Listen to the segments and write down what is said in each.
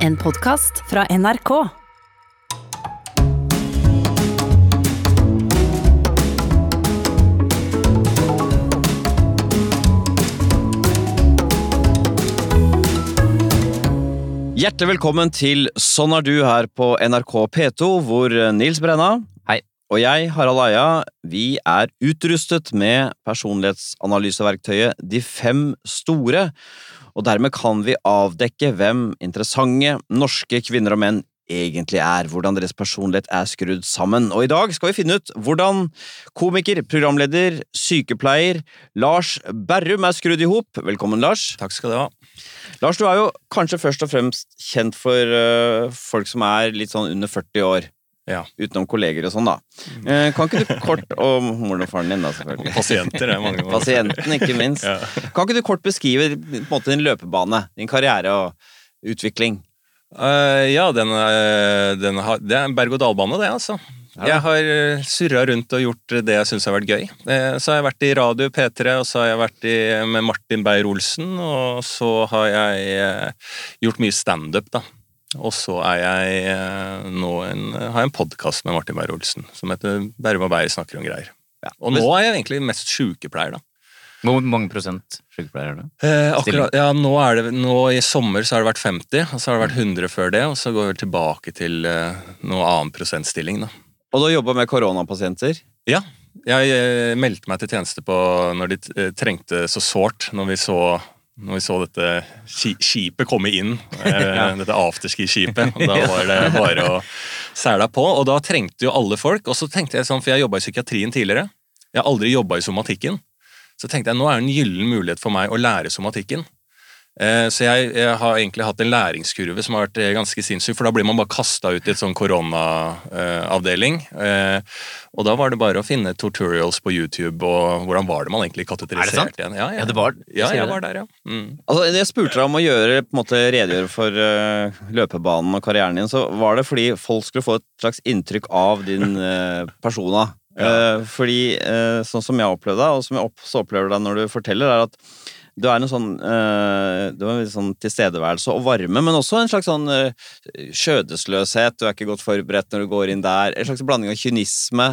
En podkast fra NRK. Hjertelig velkommen til Sånn er du her på NRK P2, hvor Nils Brenna Hei. og jeg, Harald Eia, vi er utrustet med personlighetsanalyseverktøyet De fem store, og dermed kan vi avdekke hvem interessante norske kvinner og menn egentlig er, hvordan deres personlighet er skrudd sammen. Og i dag skal vi finne ut hvordan komiker, programleder, sykepleier Lars Berrum er skrudd i hop. Velkommen, Lars. Takk skal du ha. Lars, du er jo kanskje først og fremst kjent for uh, folk som er litt sånn under 40 år. Ja. Utenom kolleger og sånn, da. Eh, kan ikke du kort Og moren og faren din, da, selvfølgelig. Pasienter er mange. Pasienten, ikke minst. Ja. Kan ikke du kort beskrive på en måte, din løpebane, din karriere og utvikling? Uh, ja, den, eh, den har, det er en berg-og-dal-bane, det, altså. Jeg har surra rundt og gjort det jeg syns har vært gøy. Eh, så har jeg vært i radio P3, og så har jeg vært i, med Martin Beyer-Olsen, og så har jeg gjort mye standup, da. Og så er jeg eh, nå en, har jeg en podkast med Martin Beyer-Olsen som heter og Beyer snakker om greier. Og nå er jeg egentlig mest sjukepleier, da. Hvor mange prosent sykepleier er du? Eh, akkurat, ja, nå, er det, nå I sommer så har det vært 50, og så har det vært 100 før det, og så går vi tilbake til eh, noe annen prosentstilling. da. Og du har jobba med koronapasienter? Ja, jeg jeg meldte meg til tjeneste på når de eh, trengte så sårt, når vi så, når vi så dette skipet komme inn. ja. Dette afterski-skipet. Da var det bare å sæla på. Og da trengte jo alle folk. Og så tenkte jeg sånn, for jeg jobba i psykiatrien tidligere. Jeg har aldri jobba i somatikken. Så tenkte jeg nå er det en gyllen mulighet for meg å lære somatikken. Eh, Så jeg, jeg har egentlig hatt en læringskurve som har vært eh, ganske sinnssyk, for da blir man bare kasta ut i et sånn koronaavdeling. Og da var det bare å finne tutorials på YouTube, og hvordan var det man egentlig kateteriserte Er det sant? igjen. Ja, ja. Ja, det var- ja, jeg var der, ja. Mm. Altså, jeg spurte deg om å gjøre, på en måte redegjøre for uh, løpebanen og karrieren din, så var det fordi folk skulle få et slags inntrykk av din uh, persona. Ja. Uh, fordi sånn som jeg opplevde deg, og som jeg også opplever deg når du forteller, er at du er en sånn øh, Du har en sånn tilstedeværelse og varme, men også en slags sånn øh, skjødesløshet. Du er ikke godt forberedt når du går inn der. En slags blanding av kynisme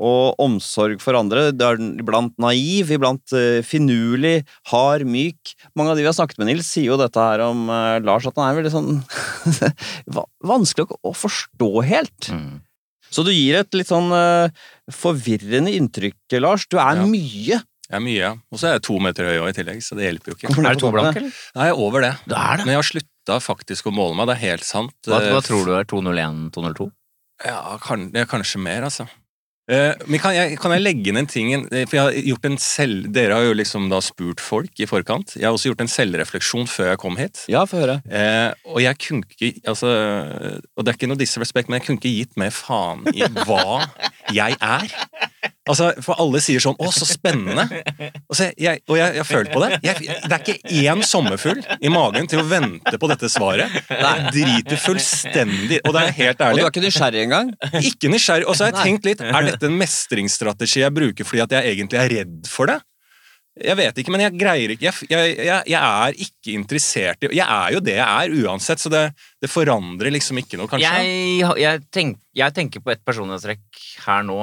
og omsorg for andre. Du er iblant naiv, iblant øh, finurlig, hard, myk. Mange av de vi har snakket med, Nils, sier jo dette her om Lars, at han er veldig sånn vanskelig å, forstå helt. Mm. Så du gir et litt sånn forvirrende inntrykk, Lars. Du er Ja. mye. Jeg er mye, ja. Og så er jeg to meter høy også i tillegg, så det hjelper jo ikke. Er du to blank, eller? Nei, jeg er over det. det, er det. Men jeg har slutta faktisk å måle meg, det er helt sant. Hva, hva Eh, tror du er 201-202? Ja, kan, ja, kanskje mer, altså. Eh, men kan jeg, kan jeg legge inn en ting eh, For jeg har gjort en selv, Dere har jo liksom da spurt folk i forkant. Jeg har også gjort en selvrefleksjon før jeg kom hit. Ja, få høre. Eh, og jeg kunne ikke altså, Og det er ikke noe disrespect, men jeg kunne ikke gitt mer faen i hva jeg er. Altså, For alle sier sånn 'Å, så spennende'. Og, jeg, og jeg, har følt på det. Jeg, det er ikke én sommerfugl i magen til å vente på dette svaret. Jeg driter fullstendig Og det er helt ærlig. Og du er ikke nysgjerrig engang? Ikke nysgjerrig. Og så har jeg tenkt litt, er dette en mestringsstrategi jeg bruker fordi at jeg egentlig er redd for det? Jeg vet ikke, men jeg greier ikke Jeg, jeg, jeg, jeg er ikke interessert i Jeg er jo det jeg er uansett, så det, det forandrer liksom ikke noe, kanskje. Jeg, tenk, tenker på et personlighetstrekk her nå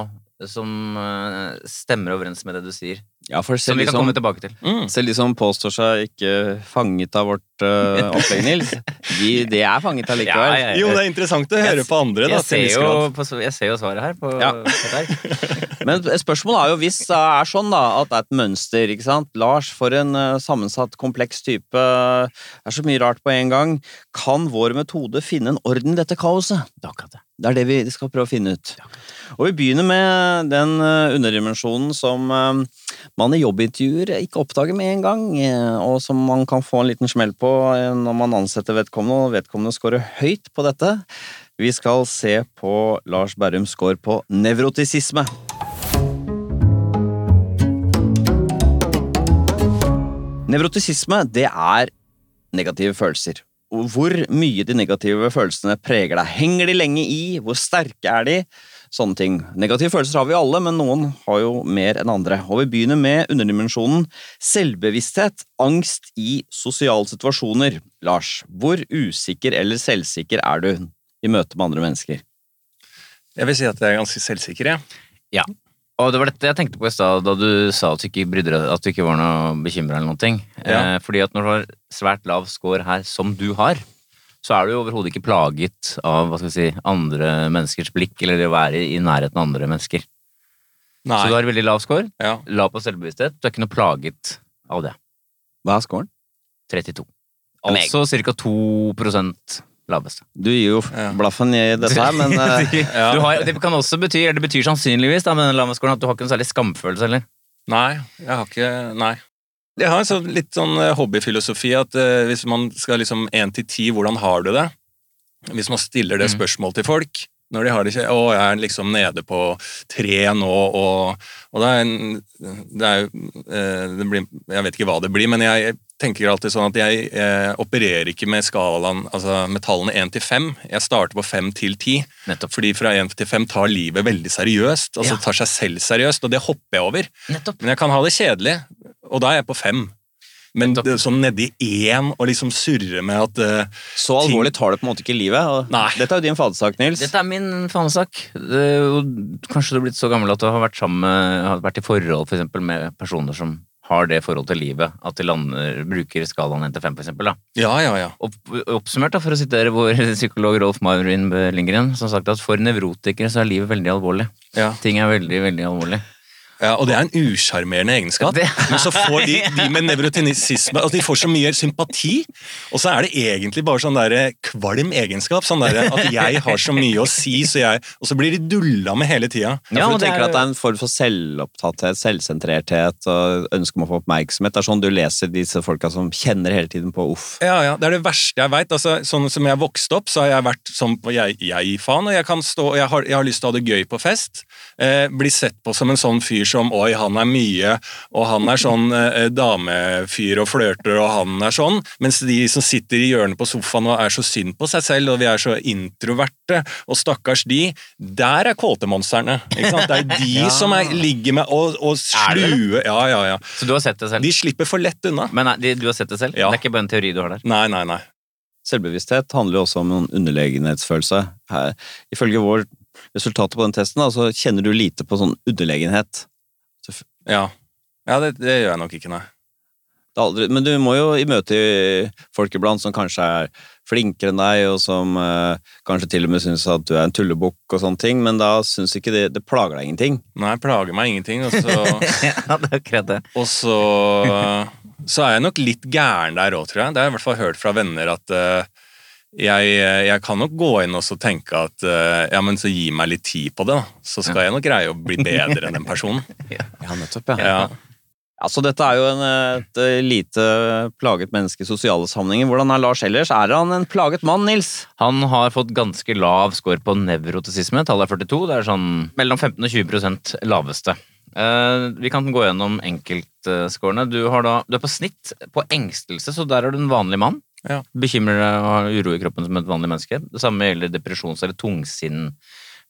som eh, stemmer overens med det du sier. Ja, for Som vi kan som, komme tilbake til. Mm. selv de som påstår seg ikke fanget av vårt uh, opplegg, Nils, de, de er fanget allikevel. Ja, ja, ja. Jo, det er interessant å høre Jeg- på andre, da. Jeg ser, jo, på, jeg ser jo svaret her. På, Ja. på. Men spørsmålet er jo hvis det er sånn da, at det er et mønster, ikke sant? Lars, for en uh, sammensatt, kompleks type, det er så mye rart på en gang. Kan vår metode finne en orden i dette kaoset? Det er akkurat det. Det er det vi skal prøve å finne ut. Og vi begynner med den eh, underdimensjonen som eh, man i jobbintervjuer ikke oppdager med en gang, eh, og som man kan få en liten smell på når man ansetter vedkommende, og vedkommende scorer høyt på dette. Vi skal se på Lars Berrums score på nevrotisisme. Nevrotisisme, det er negative følelser. Hvor mye de negative følelsene preger deg. Henger de lenge i? Hvor sterke er de? Sånne ting. Negative følelser har vi alle, men noen har jo mer enn andre. Og vi begynner med underdimensjonen selvbevissthet, angst i sosiale situasjoner. Lars, hvor usikker eller selvsikker er du i møte med andre mennesker? Jeg vil si at jeg er ganske selvsikker, jeg. Og det var dette jeg tenkte på i stad, da du sa at du ikke brydde deg, at du ikke var noe bekymra eller noen ting. Ja. Eh, fordi at når du har svært lav score her, som du har, så er du jo overhodet ikke plaget av hva skal vi si, andre menneskers blikk, eller det å være i nærheten av andre mennesker. Nei. Så du har veldig lav score, Ja. lav på selvbevissthet, du er ikke noe plaget av det. Hva er scoren? 32. Altså ca. 2 laveste. Du gir jo Ja. blaffen i dette her, men eh, Ja. Du har, det kan også bety, eller det betyr sannsynligvis da, med den lave at du har ikke noe særlig skamfølelse heller. Nei, jeg har ikke Nei. Jeg har så litt sånn eh, hobbyfilosofi at uh, hvis man skal liksom én til ti, hvordan har du det? Hvis man stiller det spørsmålet spørsmål til folk når de har det ikke Å, jeg er liksom nede på tre nå, og, og det er en Det er eh, det blir, Jeg vet ikke hva det blir, men jeg tenker alltid sånn at jeg jeg opererer ikke med skalaen, altså med tallene én til fem. Jeg starter på fem til ti. Nettopp. Fordi fra én til fem tar livet veldig seriøst. altså Ja. Tar seg selv seriøst, og det hopper jeg over. Nettopp. Men jeg kan ha det kjedelig, og da er jeg på fem. Men det, sånn nedi én og liksom surre med at uh, så alvorlig tar det på en måte ikke livet. Og Nei. Dette er jo din fadesak, Nils. Dette er min fanesak. Kanskje du er blitt så gammel at du har vært sammen har vært i forhold for eksempel, med personer som har det forhold til livet, at de lander, bruker skalaen 1 til 5 for eksempel. Da. Ja, ja, ja. Opp, oppsummert, da, for å sitere vår psykolog Rolf Marvin Lindgren, som har sagt at for nevrotikere så er livet veldig alvorlig. ja. Ting er veldig, veldig alvorlig. Ja, og det er en usjarmerende egenskap. Det- Men så får de, de med nevrotinisme altså De får så mye sympati, og så er det egentlig bare sånn der kvalm egenskap. Sånn der at jeg har så mye å si, så jeg Og så blir de dulla med hele tida. Ja, for og du tenker er- at det er en form for selvopptatthet, selvsentrerthet og ønske om å få oppmerksomhet. Det er sånn du leser disse folka som kjenner hele tiden på uff. Ja, ja, Det er det verste jeg veit. Altså, sånn som jeg vokste opp, så har jeg vært sånn på jeg-faen. og jeg kan stå, jeg har, jeg har lyst til å ha det gøy på fest. Eh, bli sett på som en sånn fyr som oi, han er mye, og han er sånn eh, damefyr og flørter, og han er sånn. Mens de som sitter i hjørnet på sofaen og er så synd på seg selv, og vi er så introverte, og stakkars de, der er kåtemonstrene. Ikke sant? Det er de Ja. som er, ligger med og, og slue Ja, ja, ja. Så du har sett det selv? De slipper for lett unna. Men nei, du har sett det selv? Ja. Det er ikke bare en teori du har der? Nei, nei, nei. Selvbevissthet handler jo også om en underlegenhetsfølelse. Her, ifølge vår resultatet på den testen, da, så kjenner du lite på sånn underlegenhet. Ja, ja det, det gjør jeg nok ikke, nei. Det aldri, men du må jo i møte folk iblant som kanskje er flinkere enn deg, og som eh, kanskje til og med syns at du er en tullebukk og sånne ting, men da syns ikke det, det plager deg ingenting. Nei, plager meg ingenting. Og så, ja, det er akkurat det. og så, så er jeg nok litt gæren der òg, tror jeg. Det har jeg i hvert fall hørt fra venner at eh, jeg, jeg kan nok gå inn og så tenke at eh, ja, men så gi meg litt tid på det, da. Så skal jeg nok greie å bli bedre enn den personen. Ja, nettopp, Ja. Ja, så dette er jo en, et eh, lite plaget menneske i sosiale sammenhenger. Hvordan er Lars ellers? Er han en plaget mann, Nils? Han har fått ganske lav score på nevrotisisme. Tallet er 42. Det er sånn mellom 15 og 20% laveste. Eh, vi kan gå gjennom enkeltscorene. Du, du er på snitt på engstelse, så der er du en vanlig mann. Ja. Bekymrer deg og har uro i kroppen som et vanlig menneske. Det samme gjelder depresjons- eller tungsinn.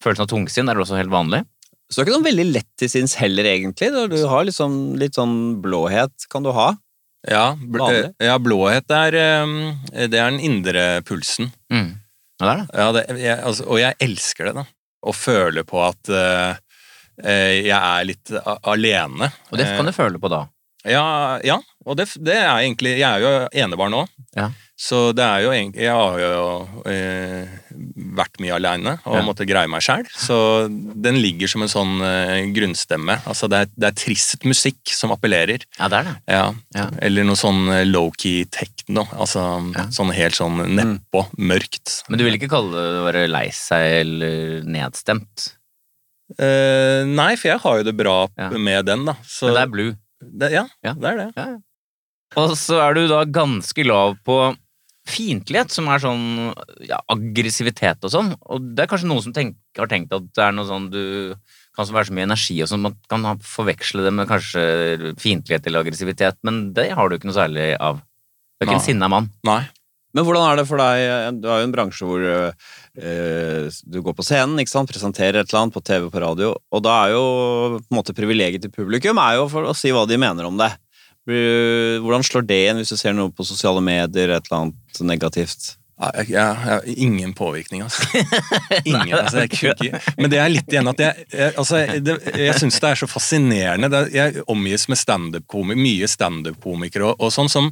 Følelsen av tungsinn er også helt vanlig. Så du er ikke noe veldig lett til sinns heller, egentlig. Du- Du har liksom litt sånn blåhet, kan du ha. Ja, bl ja blåhet er, eh, det er den indre pulsen. Mm. Ja, det er det. Ja, det, jeg, altså, og jeg elsker det, da. Å føle på at eh, eh, jeg er litt alene. Og det Eh, kan du føle på da. Ja, ja og det, det er egentlig Jeg er jo enebarn nå. Ja. Så det er jo egentlig Jeg har jo eh, vært mye aleine og Ja. måtte greie meg sjæl. Så den ligger som en sånn eh, grunnstemme. Altså det er, det er trist musikk som appellerer. Ja, det er det. Ja. Ja. Eller noe sånn eh, low-key techno. Altså sånn helt sånn nedpå, mørkt. Men du vil ikke kalle det å være lei seg eller nedstemt? Eh, nei, for jeg har jo det bra med den, da. Så Men det er blue. Det, ja, Ja. det er det. Og så er du da ganske lav på fiendtlighet, som er sånn ja, aggressivitet og sånn. Og det er kanskje noen som tenk, har tenkt at det er noe sånn du kan være så mye energi og sånn, man kan ha, forveksle det med kanskje fiendtlighet eller aggressivitet, men det har du ikke noe særlig av. Du er ikke en sinna mann. Nei. Men hvordan er det for deg? Du har jo en bransje hvor eh, du går på scenen, ikke sant? presenterer et eller annet på TV på radio, og da er jo på en måte privilegiet til publikum er jo for å si hva de mener om det. Hvordan slår det inn hvis du ser noe på sosiale medier, et eller annet negativt? Ja, Jeg, jeg, jeg ingen påvirkning, altså. Ingen, altså jeg ikke. Men det er litt igjen at jeg Jeg, altså, det, jeg syns det er så fascinerende. Det, jeg omgis med stand -komiker, mye standup-komikere og, og sånn som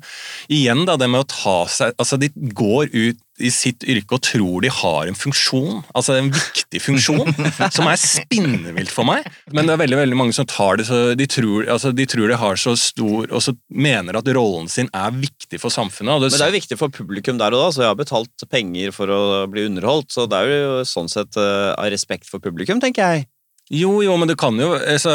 Igjen, da, det med å ta seg Altså, de går ut i sitt yrke og tror de har en funksjon, altså en viktig funksjon, som er spinnvilt for meg. Men det er veldig veldig mange som tar det så de tror, altså, de tror de har så stor Og så mener at rollen sin er viktig for samfunnet. Det, Men det er jo viktig for publikum der og da, så jeg har betalt penger for å bli underholdt, så det er jo sånn sett eh, av respekt for publikum, tenker jeg. Jo, jo, men det kan jo altså,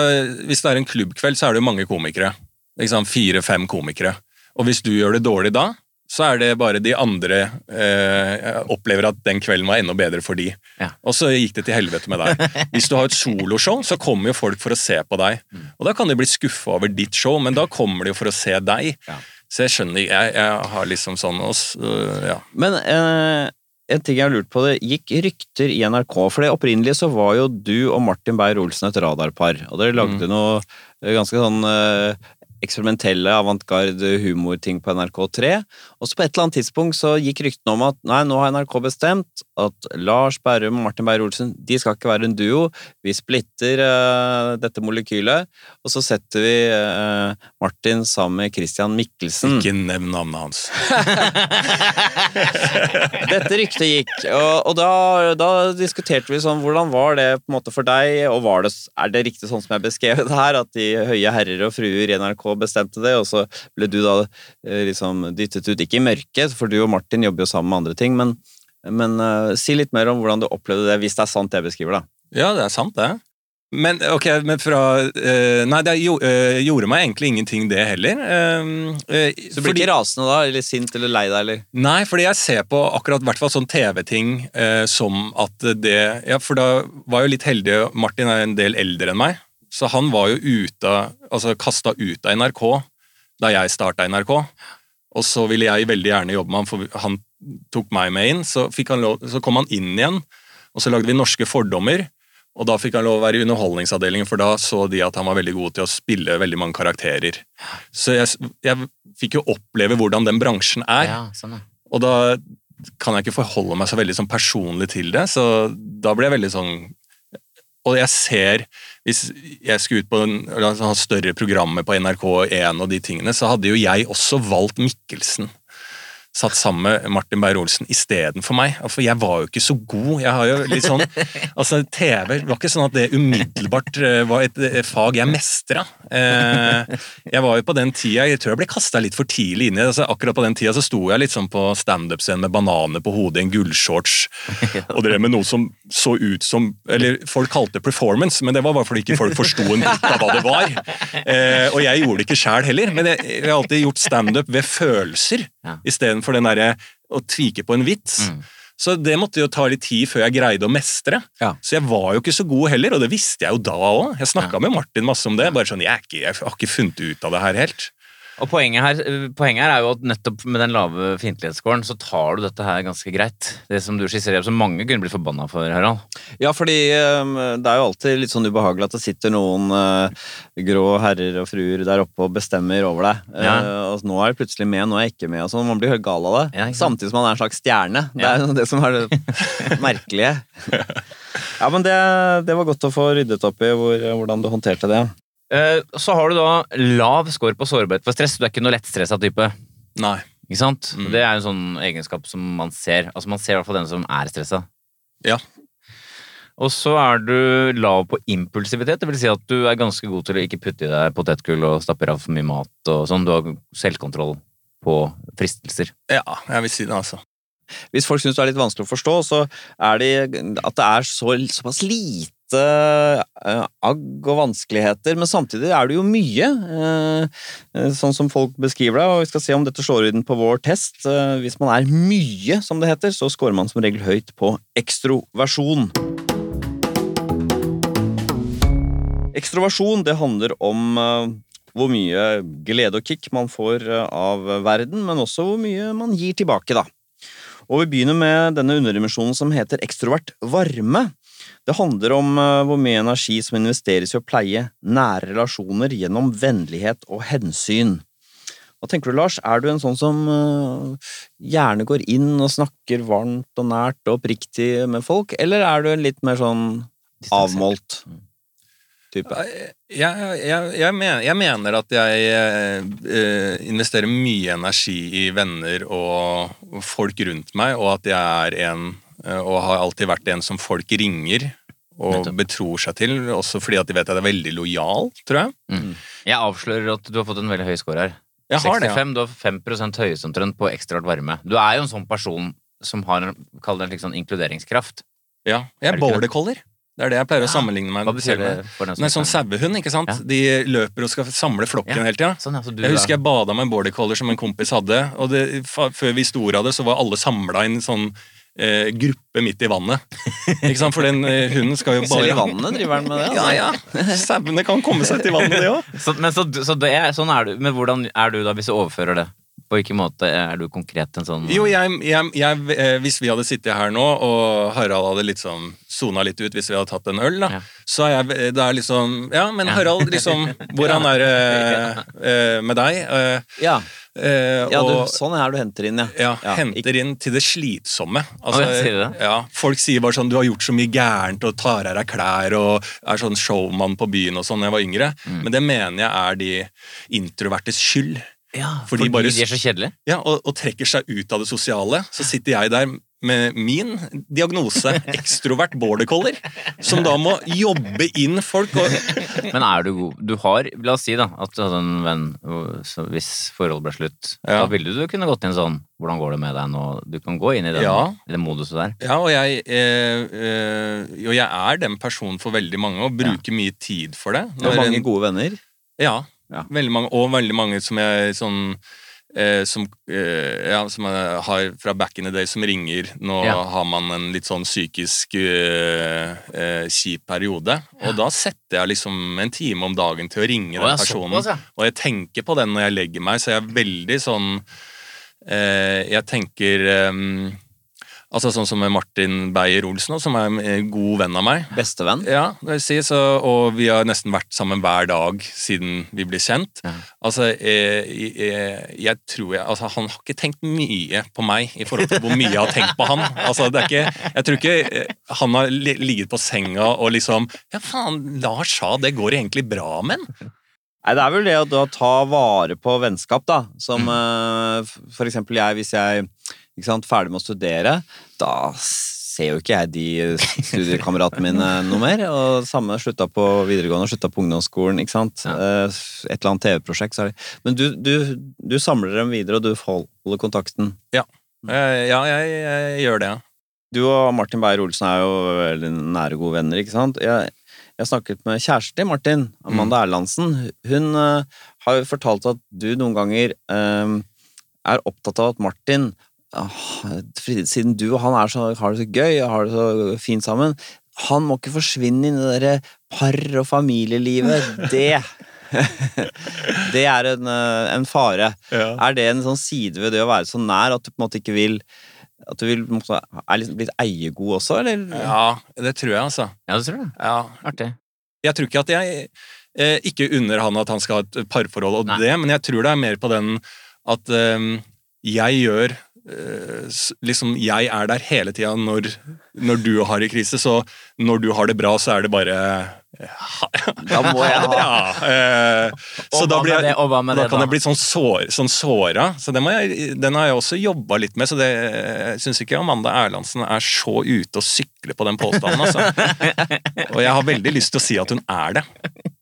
Hvis det er en klubbkveld, så er det jo mange komikere. liksom? Fire-fem komikere. Og hvis du gjør det dårlig da, så er det bare de andre eh, opplever at den kvelden var enda bedre for de. Ja. Og så gikk det til helvete med deg. Hvis du har et soloshow, så kommer jo folk for å se på deg. Og da kan de bli skuffa over ditt show, men da kommer de jo for å se deg. Ja. Så jeg skjønner Jeg, jeg har liksom sånn også, øh, ja. Men eh, en ting jeg har lurt på, det gikk rykter i NRK, for det opprinnelig så var jo du og Martin Beyer-Olsen et radarpar, og dere lagde noe eh, ganske sånn eh, eksperimentelle avantgarde humorting på NRK3, og så på et eller annet tidspunkt så gikk ryktene om at nei, nå har NRK bestemt at Lars Berrum og Martin Beyer-Olsen, de skal ikke være en duo, vi splitter uh, dette molekylet, og så setter vi uh, Martin sammen med Christian Mikkelsen. Ikke nevn navnet hans. Dette ryktet gikk, og, og da, da diskuterte vi sånn, hvordan var det på en måte for deg, og var det, er det riktig sånn som jeg beskrev det her, at de høye herrer og fruer i NRK bestemte det, og så ble du da eh, liksom dyttet ut, ikke i mørket, for du og Martin jobber jo sammen med andre ting, men, men uh, si litt mer om hvordan du opplevde det, hvis det er sant det jeg beskriver da. Ja, det er sant, det. Men ok, men fra uh, Nei, det jo, uh, gjorde meg egentlig ingenting, det heller. Uh, Så du blir fordi- ikke rasende da, eller sint eller lei deg, eller? Nei, fordi jeg ser på akkurat hvert fall sånn TV-ting som at det Ja, for da var jeg jo litt heldig. Martin er en del eldre enn meg, så han var jo ute Altså kasta ut av NRK da jeg starta NRK. Og så ville jeg veldig gjerne jobbe med han, for han tok meg med inn. Så, lov, så kom han inn igjen, og så lagde vi Norske fordommer. Og da fikk han lov å være i Underholdningsavdelingen, for da så de at han var veldig god til å spille veldig mange karakterer. Så jeg, jeg fikk jo oppleve hvordan den bransjen er. Ja, sånn, er. Og da kan jeg ikke forholde meg så veldig sånn personlig til det, så da blir jeg veldig sånn Og jeg ser Hvis jeg skulle ut på en, altså, ha større programmer på NRK1 og de tingene, så hadde jo jeg også valgt Mikkelsen. Satt sammen med Martin Beyer-Olsen istedenfor meg. For jeg var jo ikke så god. Jeg har jo litt sånn Altså, TV var ikke sånn at det umiddelbart eh, var et, eh, fag jeg mestra. Eh, jeg var jo på den tida Jeg tror jeg ble kasta litt for tidlig inn i det. Altså, akkurat på den tida så sto jeg litt sånn på standup-scenen med bananer på hodet i en gullshorts og drev med noe som så ut som Eller folk kalte det performance, men det var bare fordi ikke folk forsto en bit av hva det var. Eh, og jeg gjorde det ikke sjæl heller, men jeg, jeg har alltid gjort standup ved følelser Ja. istedenfor den derre å tvike på en vits. Mm. Så det måtte jo ta litt tid før jeg greide å mestre. Ja. Så jeg var jo ikke så god heller, og det visste jeg jo da òg. Jeg snakka med Martin masse om det. bare sånn, jeg, ikke, jeg har ikke funnet ut av det her helt. Og poenget her, poenget her er jo at nettopp med den lave fiendtlighetsscoren så tar du dette her ganske greit. Det som du skisserer, som mange kunne bli forbanna for, Harald. Ja, fordi eh, det er jo alltid litt sånn ubehagelig at det sitter noen eh, grå herrer og fruer der oppe og bestemmer over deg. Ja. Eh, og nå er jeg plutselig med, nå er jeg ikke med. Og sånn. Man blir helt gal av det. Ja. Samtidig som man er en slags stjerne. Det er jo det som er det merkelige. Ja, men det, det var godt å få ryddet opp i hvor, hvordan du håndterte det. Eh, Så har du da lav score på sårbarhet for stress. Du er ikke noe lettstressa type. Nei. Ikke sant? Mm. Det er en sånn egenskap som man ser. Altså Man ser i hvert fall den som er stressa. Ja. Og så er du lav på impulsivitet. Det vil si at du er ganske god til å ikke putte i deg potetgull og stappe av for mye mat og sånn. Du har selvkontroll på fristelser. Ja, jeg vil si det, altså. Hvis folk syns det er litt vanskelig å forstå, så er det at det er så, såpass lite agg og vanskeligheter, men samtidig er det jo mye, eh, eh, sånn som folk beskriver det, og vi skal se om dette slår inn på vår test. Eh, hvis man er mye, som det heter, så scorer man som regel høyt på ekstroversjon. Ekstroversjon det handler om eh, hvor mye glede og kick man får eh, av verden, men også hvor mye man gir tilbake, da. Og vi begynner med denne underdimensjonen som heter ekstrovert varme. Det handler om eh, hvor mye energi som investeres i å pleie nære relasjoner gjennom vennlighet og hensyn. Hva tenker du, Lars? Er du en sånn som eh, gjerne går inn og snakker varmt og nært og oppriktig med folk, eller er du en litt mer sånn avmålt type? Jeg, jeg, jeg, mener, jeg mener at jeg eh, investerer mye energi i venner og, folk rundt meg, og at jeg er en og har alltid vært en som folk ringer og betror seg til, også fordi at de vet at jeg er veldig lojal, tror jeg. Mm. Jeg avslører at du har fått en veldig høy score her. Jeg har det, ja. 65, Du har 5 høyeste omtrent på ekstraart varme. Du er jo en sånn person som har kall det en slik sånn inkluderingskraft. Ja, jeg Er er det border collie. Det er det jeg pleier å Ja. sammenligne meg Hva betyr det med. for den som Nei, sånn ikke sauehund, ikke sant? Ja. De løper og skal samle flokken Ja. hele tida. Sånn, altså, Jeg er- husker jeg bada med en border collie som en kompis hadde, og det, før vi sto av det, så var alle samla i en sånn eh, gruppe midt i vannet. Ikke sant? For den eh, hunden skal jo bare Selv i vannet driver han med det? Ja, altså. ja. Sauene kan komme seg til vannet, de òg. så, men så, så det er, sånn er du. Men hvordan er du da, hvis du overfører det? På hvilken måte er du konkret en sånn Jo, jeg, jeg, jeg, eh, hvis vi hadde sittet her nå, og Harald hadde liksom sona litt ut hvis vi hadde tatt en øl, da, Ja. så er jeg det er liksom Ja, men Harald, liksom Hvordan er det eh, med deg? Eh, Ja, eh, ja du, og sånn er du henter inn, ja. ja, Ja, henter inn til det slitsomme. Altså, oh, sier det? Ja, folk sier bare sånn 'du har gjort så mye gærent' og tar av deg klær og er sånn showman på byen og sånn da jeg var yngre. Mm. Men det mener jeg er de introvertes skyld. Ja, Fordi fordi, bare- de er så kjedelige? Ja, og, og trekker seg ut av det sosiale. Så sitter jeg der med min diagnose, ekstrovert border collie, som da må jobbe inn folk. Og, Men er du god Du har, la oss si da, at du hadde en venn så hvis forholdet ble slutt. Ja. Da ville du kunne gått inn sånn Hvordan går det med deg nå? Du kan gå inn i den, Ja. i den moduset der. ja, og jeg, eh, eh, og jeg er den personen for veldig mange, og bruker mye tid for det. Du har mange en- gode venner. Ja, Ja. Veldig mange, og veldig mange som jeg sånn eh, som, eh, ja, som jeg har fra back in the day, som ringer. Nå Ja. har man en litt sånn psykisk eh, eh, kjip periode. Og da setter jeg liksom en time om dagen til å ringe Å, den personen. såpass, ja. Og jeg tenker på den når jeg legger meg, så jeg er veldig sånn eh, Jeg tenker eh, Altså sånn som Martin Beyer-Olsen, som er en eh, god venn av meg. Bestevenn. Ja, det vil si, så, og vi har nesten vært sammen hver dag siden vi ble kjent. Ja. Altså, jeg, jeg, jeg tror jeg, altså, Han har ikke tenkt mye på meg i forhold til hvor mye jeg har tenkt på han. Altså, det er ikke, jeg tror ikke eh, han har ligget på senga og liksom Ja, faen, Lars sa det går egentlig bra med han. Nei, det er vel det å ta vare på vennskap, da. Som Mm. uh, for eksempel jeg, hvis jeg ferdig med å studere, da ser jo ikke jeg de studiekameratene mine noe mer. Og samme slutta på videregående, slutta på ungdomsskolen, ikke sant. Ja. Eh, Et eller annet TV-prosjekt, så er det Men du, du, du samler dem videre, og du holder kontakten. Ja, Ja, jeg, jeg gjør det. ja. Du og Martin Beyer-Olsen er jo veldig nære, gode venner, ikke sant? Jeg, jeg snakket med kjæresten til Martin, Amanda Erlandsen. Hun uh, har jo fortalt at du noen ganger eh, er opptatt av at Martin Siden du og han er så, har det så gøy og har det så fint sammen, han må ikke forsvinne inn i det derre par- og familielivet. Det Det er en, eh, en fare. Er det en sånn side ved det å være så nær at du på en måte ikke vil At du vil måte, er liksom blitt eiegod også, eller? Ja, det tror jeg, altså. Ja, det tror jeg. Ja, Artig. jeg tror ikke at jeg eh, Ikke unner han at han skal ha et parforhold og Nei. det, men jeg tror det er mer på den at eh, jeg gjør Liksom, jeg er der hele tida når, når du har i krise, så når du har det bra, så er det bare Da må jeg ha det bra. Eh, så da blir jeg da kan da? jeg bli sånn, sår, sånn såra. Så den, jeg, den har jeg også jobba litt med. Så det, syns ikke Amanda Erlandsen er så ute og sykle på den påstanden. Altså. Og jeg har veldig lyst til å si at hun er det.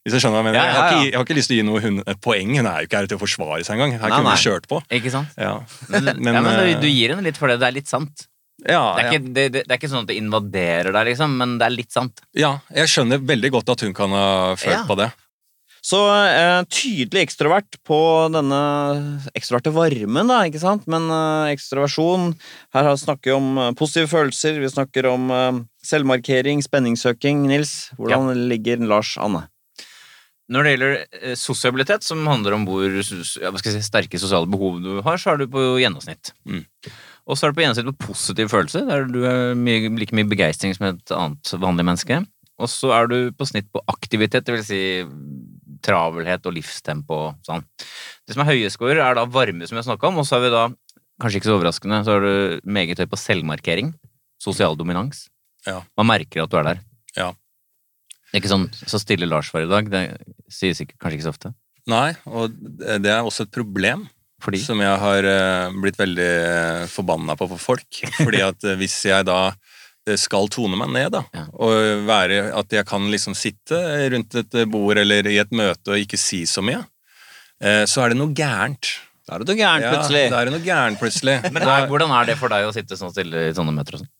Hvis jeg skjønner hva jeg mener. Ja, ja, ja, har ikke, jeg har ikke lyst til å gi noe hun, et poeng. Hun er jo ikke her til å forsvare seg engang. Her Nei, kunne nei. vi kjørt på. Ikke sant? Ja, Men, Men, ja, men eh, du, du gir henne litt for det. Det er litt sant. ja, Det er, ja. ikke, det, det, det er ikke sånn at det invaderer deg, liksom, men det er litt sant. ja, jeg skjønner veldig godt at hun kan ha følt Ja. på det. Så eh, tydelig ekstrovert på denne ekstroverte varmen, da, ikke sant? Men eh, ekstroversjon Her snakker vi om eh, positive følelser, vi snakker om eh, selvmarkering, spenningssøking. Nils, hvordan ligger Lars Anne? Når det gjelder eh, sosialitet, som handler om hvor ja, si, sterke sosiale behov du har, så er du på gjennomsnitt. Mm. Og så er du på gjennomsnitt på positiv følelse, der du er mye, like mye begeistring som et annet vanlig menneske. Og så er du på snitt på aktivitet, vil si travelhet og livstempo og sånn. Det som er høye scorer, er da varme, som jeg snakka om, og så er vi da, kanskje ikke så overraskende, så er du meget høy på selvmarkering. Sosial dominans. Ja. Man merker at du er der. Ja. Det er ikke sånn så stille Lars var i dag, det sies ikke, kanskje ikke så ofte. Nei, og det er også et problem. Fordi Som jeg har eh, blitt veldig eh, forbanna på for folk. Fordi at eh, hvis jeg da skal tone meg ned, da, Ja. og være at jeg kan liksom sitte rundt et bord eller i et møte og ikke si så mye, eh, så er det noe gærent. Da er det noe gærent, plutselig. Ja, da er det noe gærent plutselig. Men er, hvordan er det for deg å sitte sånn stille i sånne møter og sånn?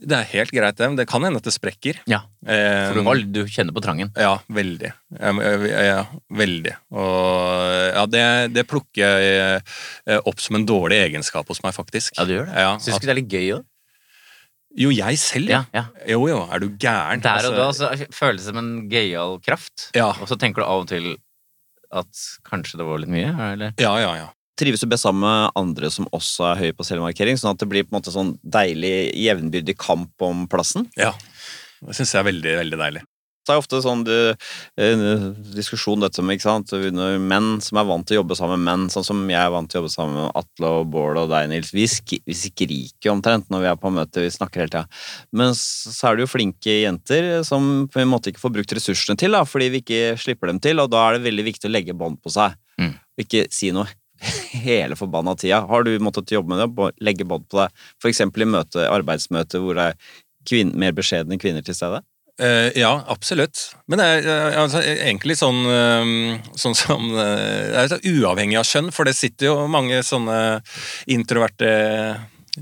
Det er helt greit, det. men Det kan hende at det sprekker. Ja. Eh, For du, har, du kjenner på trangen. Ja, veldig. Ja, ja, veldig. Og ja, det, det plukker jeg eh, opp som en dårlig egenskap hos meg, faktisk. Ja, du gjør det. Ja, Syns du ikke det er litt gøy òg? jo, jeg selv, Ja, ja. Jo, jo, er du gæren? Der og da Altså, så føles det som en gøyal kraft. Ja. Og så tenker du av og til at kanskje det var litt mye, eller? Ja, ja, ja. Trives du best sammen med andre som også er høye på selvmarkering, sånn at det blir på en måte sånn deilig jevnbyrdig kamp om plassen? ja. Det syns jeg er veldig, veldig deilig. Det er ofte sånn du, en diskusjon dette med ikke sant? Menn som er vant til å jobbe sammen med menn, sånn som jeg er vant til å jobbe sammen med Atle og Bård og deg, Nils. Vi, sk vi skriker omtrent når vi er på møte, vi snakker hele tida. Men så er det jo flinke jenter som på en måte ikke får brukt ressursene til, da, fordi vi ikke slipper dem til, og da er det veldig viktig å legge bånd på seg. Mm. Ikke si noe hele forbanna tida. Har du måttet jobbe med det, og legge bånd på deg, eksempel i møte, arbeidsmøte hvor det er kvinn, mer beskjedne kvinner til stede? Uh, ja, absolutt. Men det er uh, altså, egentlig sånn, uh, sånn som eh, Det er uavhengig av kjønn, for det sitter jo mange sånne introverte,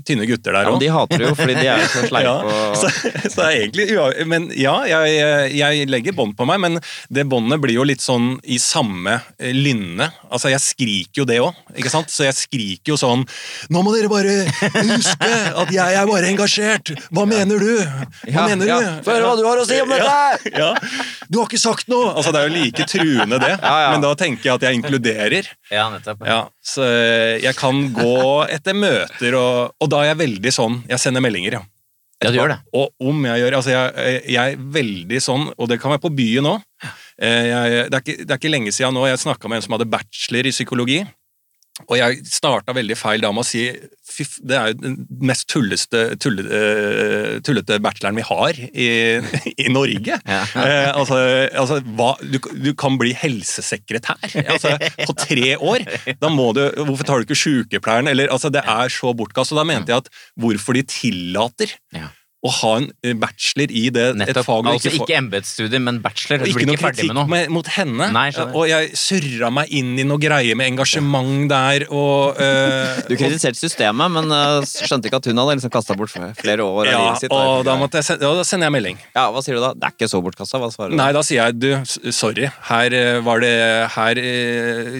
tynne gutter der Ja, men de hater det jo, fordi de er så sleipe Ja, så, så det er egentlig Men ja, jeg, jeg legger bånd på meg, men det båndet blir jo litt sånn i samme eh, lynne. Altså, jeg skriker jo det òg, ikke sant? Så jeg skriker jo sånn Nå må dere bare huske at jeg er bare engasjert! Hva mener du? Hva Ja, mener ja. du? Få høre hva du har å si om dette! Ja, Du har ikke sagt noe! Altså, det er jo like truende, det. Ja, ja. Men da tenker jeg at jeg inkluderer. Ja, nettopp. Ja, så jeg kan gå etter møter, og, og da er jeg veldig sånn Jeg sender meldinger, ja. Ja, du gjør det. Og om jeg gjør Altså, jeg, jeg er veldig sånn, og det kan være på byen òg. Det, er ikke- det er ikke lenge siden nå jeg snakka med en som hadde bachelor i psykologi. Og jeg starta veldig feil da med å si det er jo den mest tulleste, tulle, uh, tullete bacheloren vi har i, i Norge. Ja. Eh, altså, altså hva, du, du kan bli helsesekretær altså, på tre år. Da må du, hvorfor tar du ikke sykepleieren? Eller, altså, det er så bortkast. Og da mente jeg at hvorfor de tillater Ja. Å ha en eh, bachelor i det, et fag altså ikke ikke embetsstudier, men bachelor. og ikke blir noe kritikk med noe. med, mot henne. Nei, og jeg surra meg inn i noe greie med engasjement der, og uh, Du kritiserte systemet, men uh, skjønte ikke at hun hadde liksom kasta bort flere år av livet sitt. og da, måtte jeg sende, ja, da sender jeg melding. Ja, Hva sier du da? Det er ikke så bortkasta. Hva svarer du? Nei, da sier jeg du, sorry. Her var det Her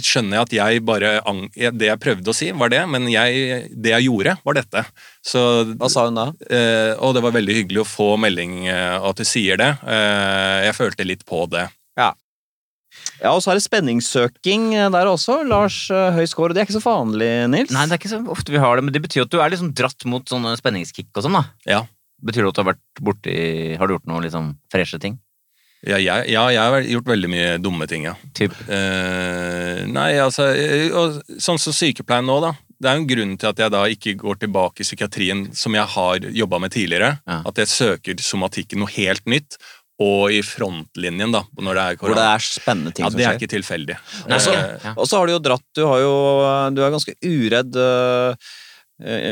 skjønner jeg at jeg bare ang Det jeg prøvde å si, var det, men jeg, det jeg gjorde, var dette. Så Hva sa hun da? eh, Og det var veldig hyggelig å få melding eh, at du sier det. Eh, jeg følte litt på det. Ja, og så er det spenningssøking eh, der også. Lars Høysgaard. høy score. Det er ikke så vanlig, Nils. Nei, det er ikke så ofte vi har det, men det betyr at du er liksom dratt mot sånne spenningskick og sånn, da. Ja. Betyr det at du har vært borti Har du gjort noe liksom freshe ting? Ja, jeg, ja, jeg har gjort veldig mye dumme ting, ja. Typ. Eh, nei, altså eh, Sånn som sykepleien nå, da. Det er jo en grunn til at jeg da ikke går tilbake i psykiatrien som jeg har jobba med tidligere. Ja. At jeg søker somatikken noe helt nytt. Og i frontlinjen, da. Når det er Hvor det er spennende ting ja, som det er ikke tilfeldig. Eh. Ja. Og så har du jo dratt Du har jo Du er ganske uredd. øh,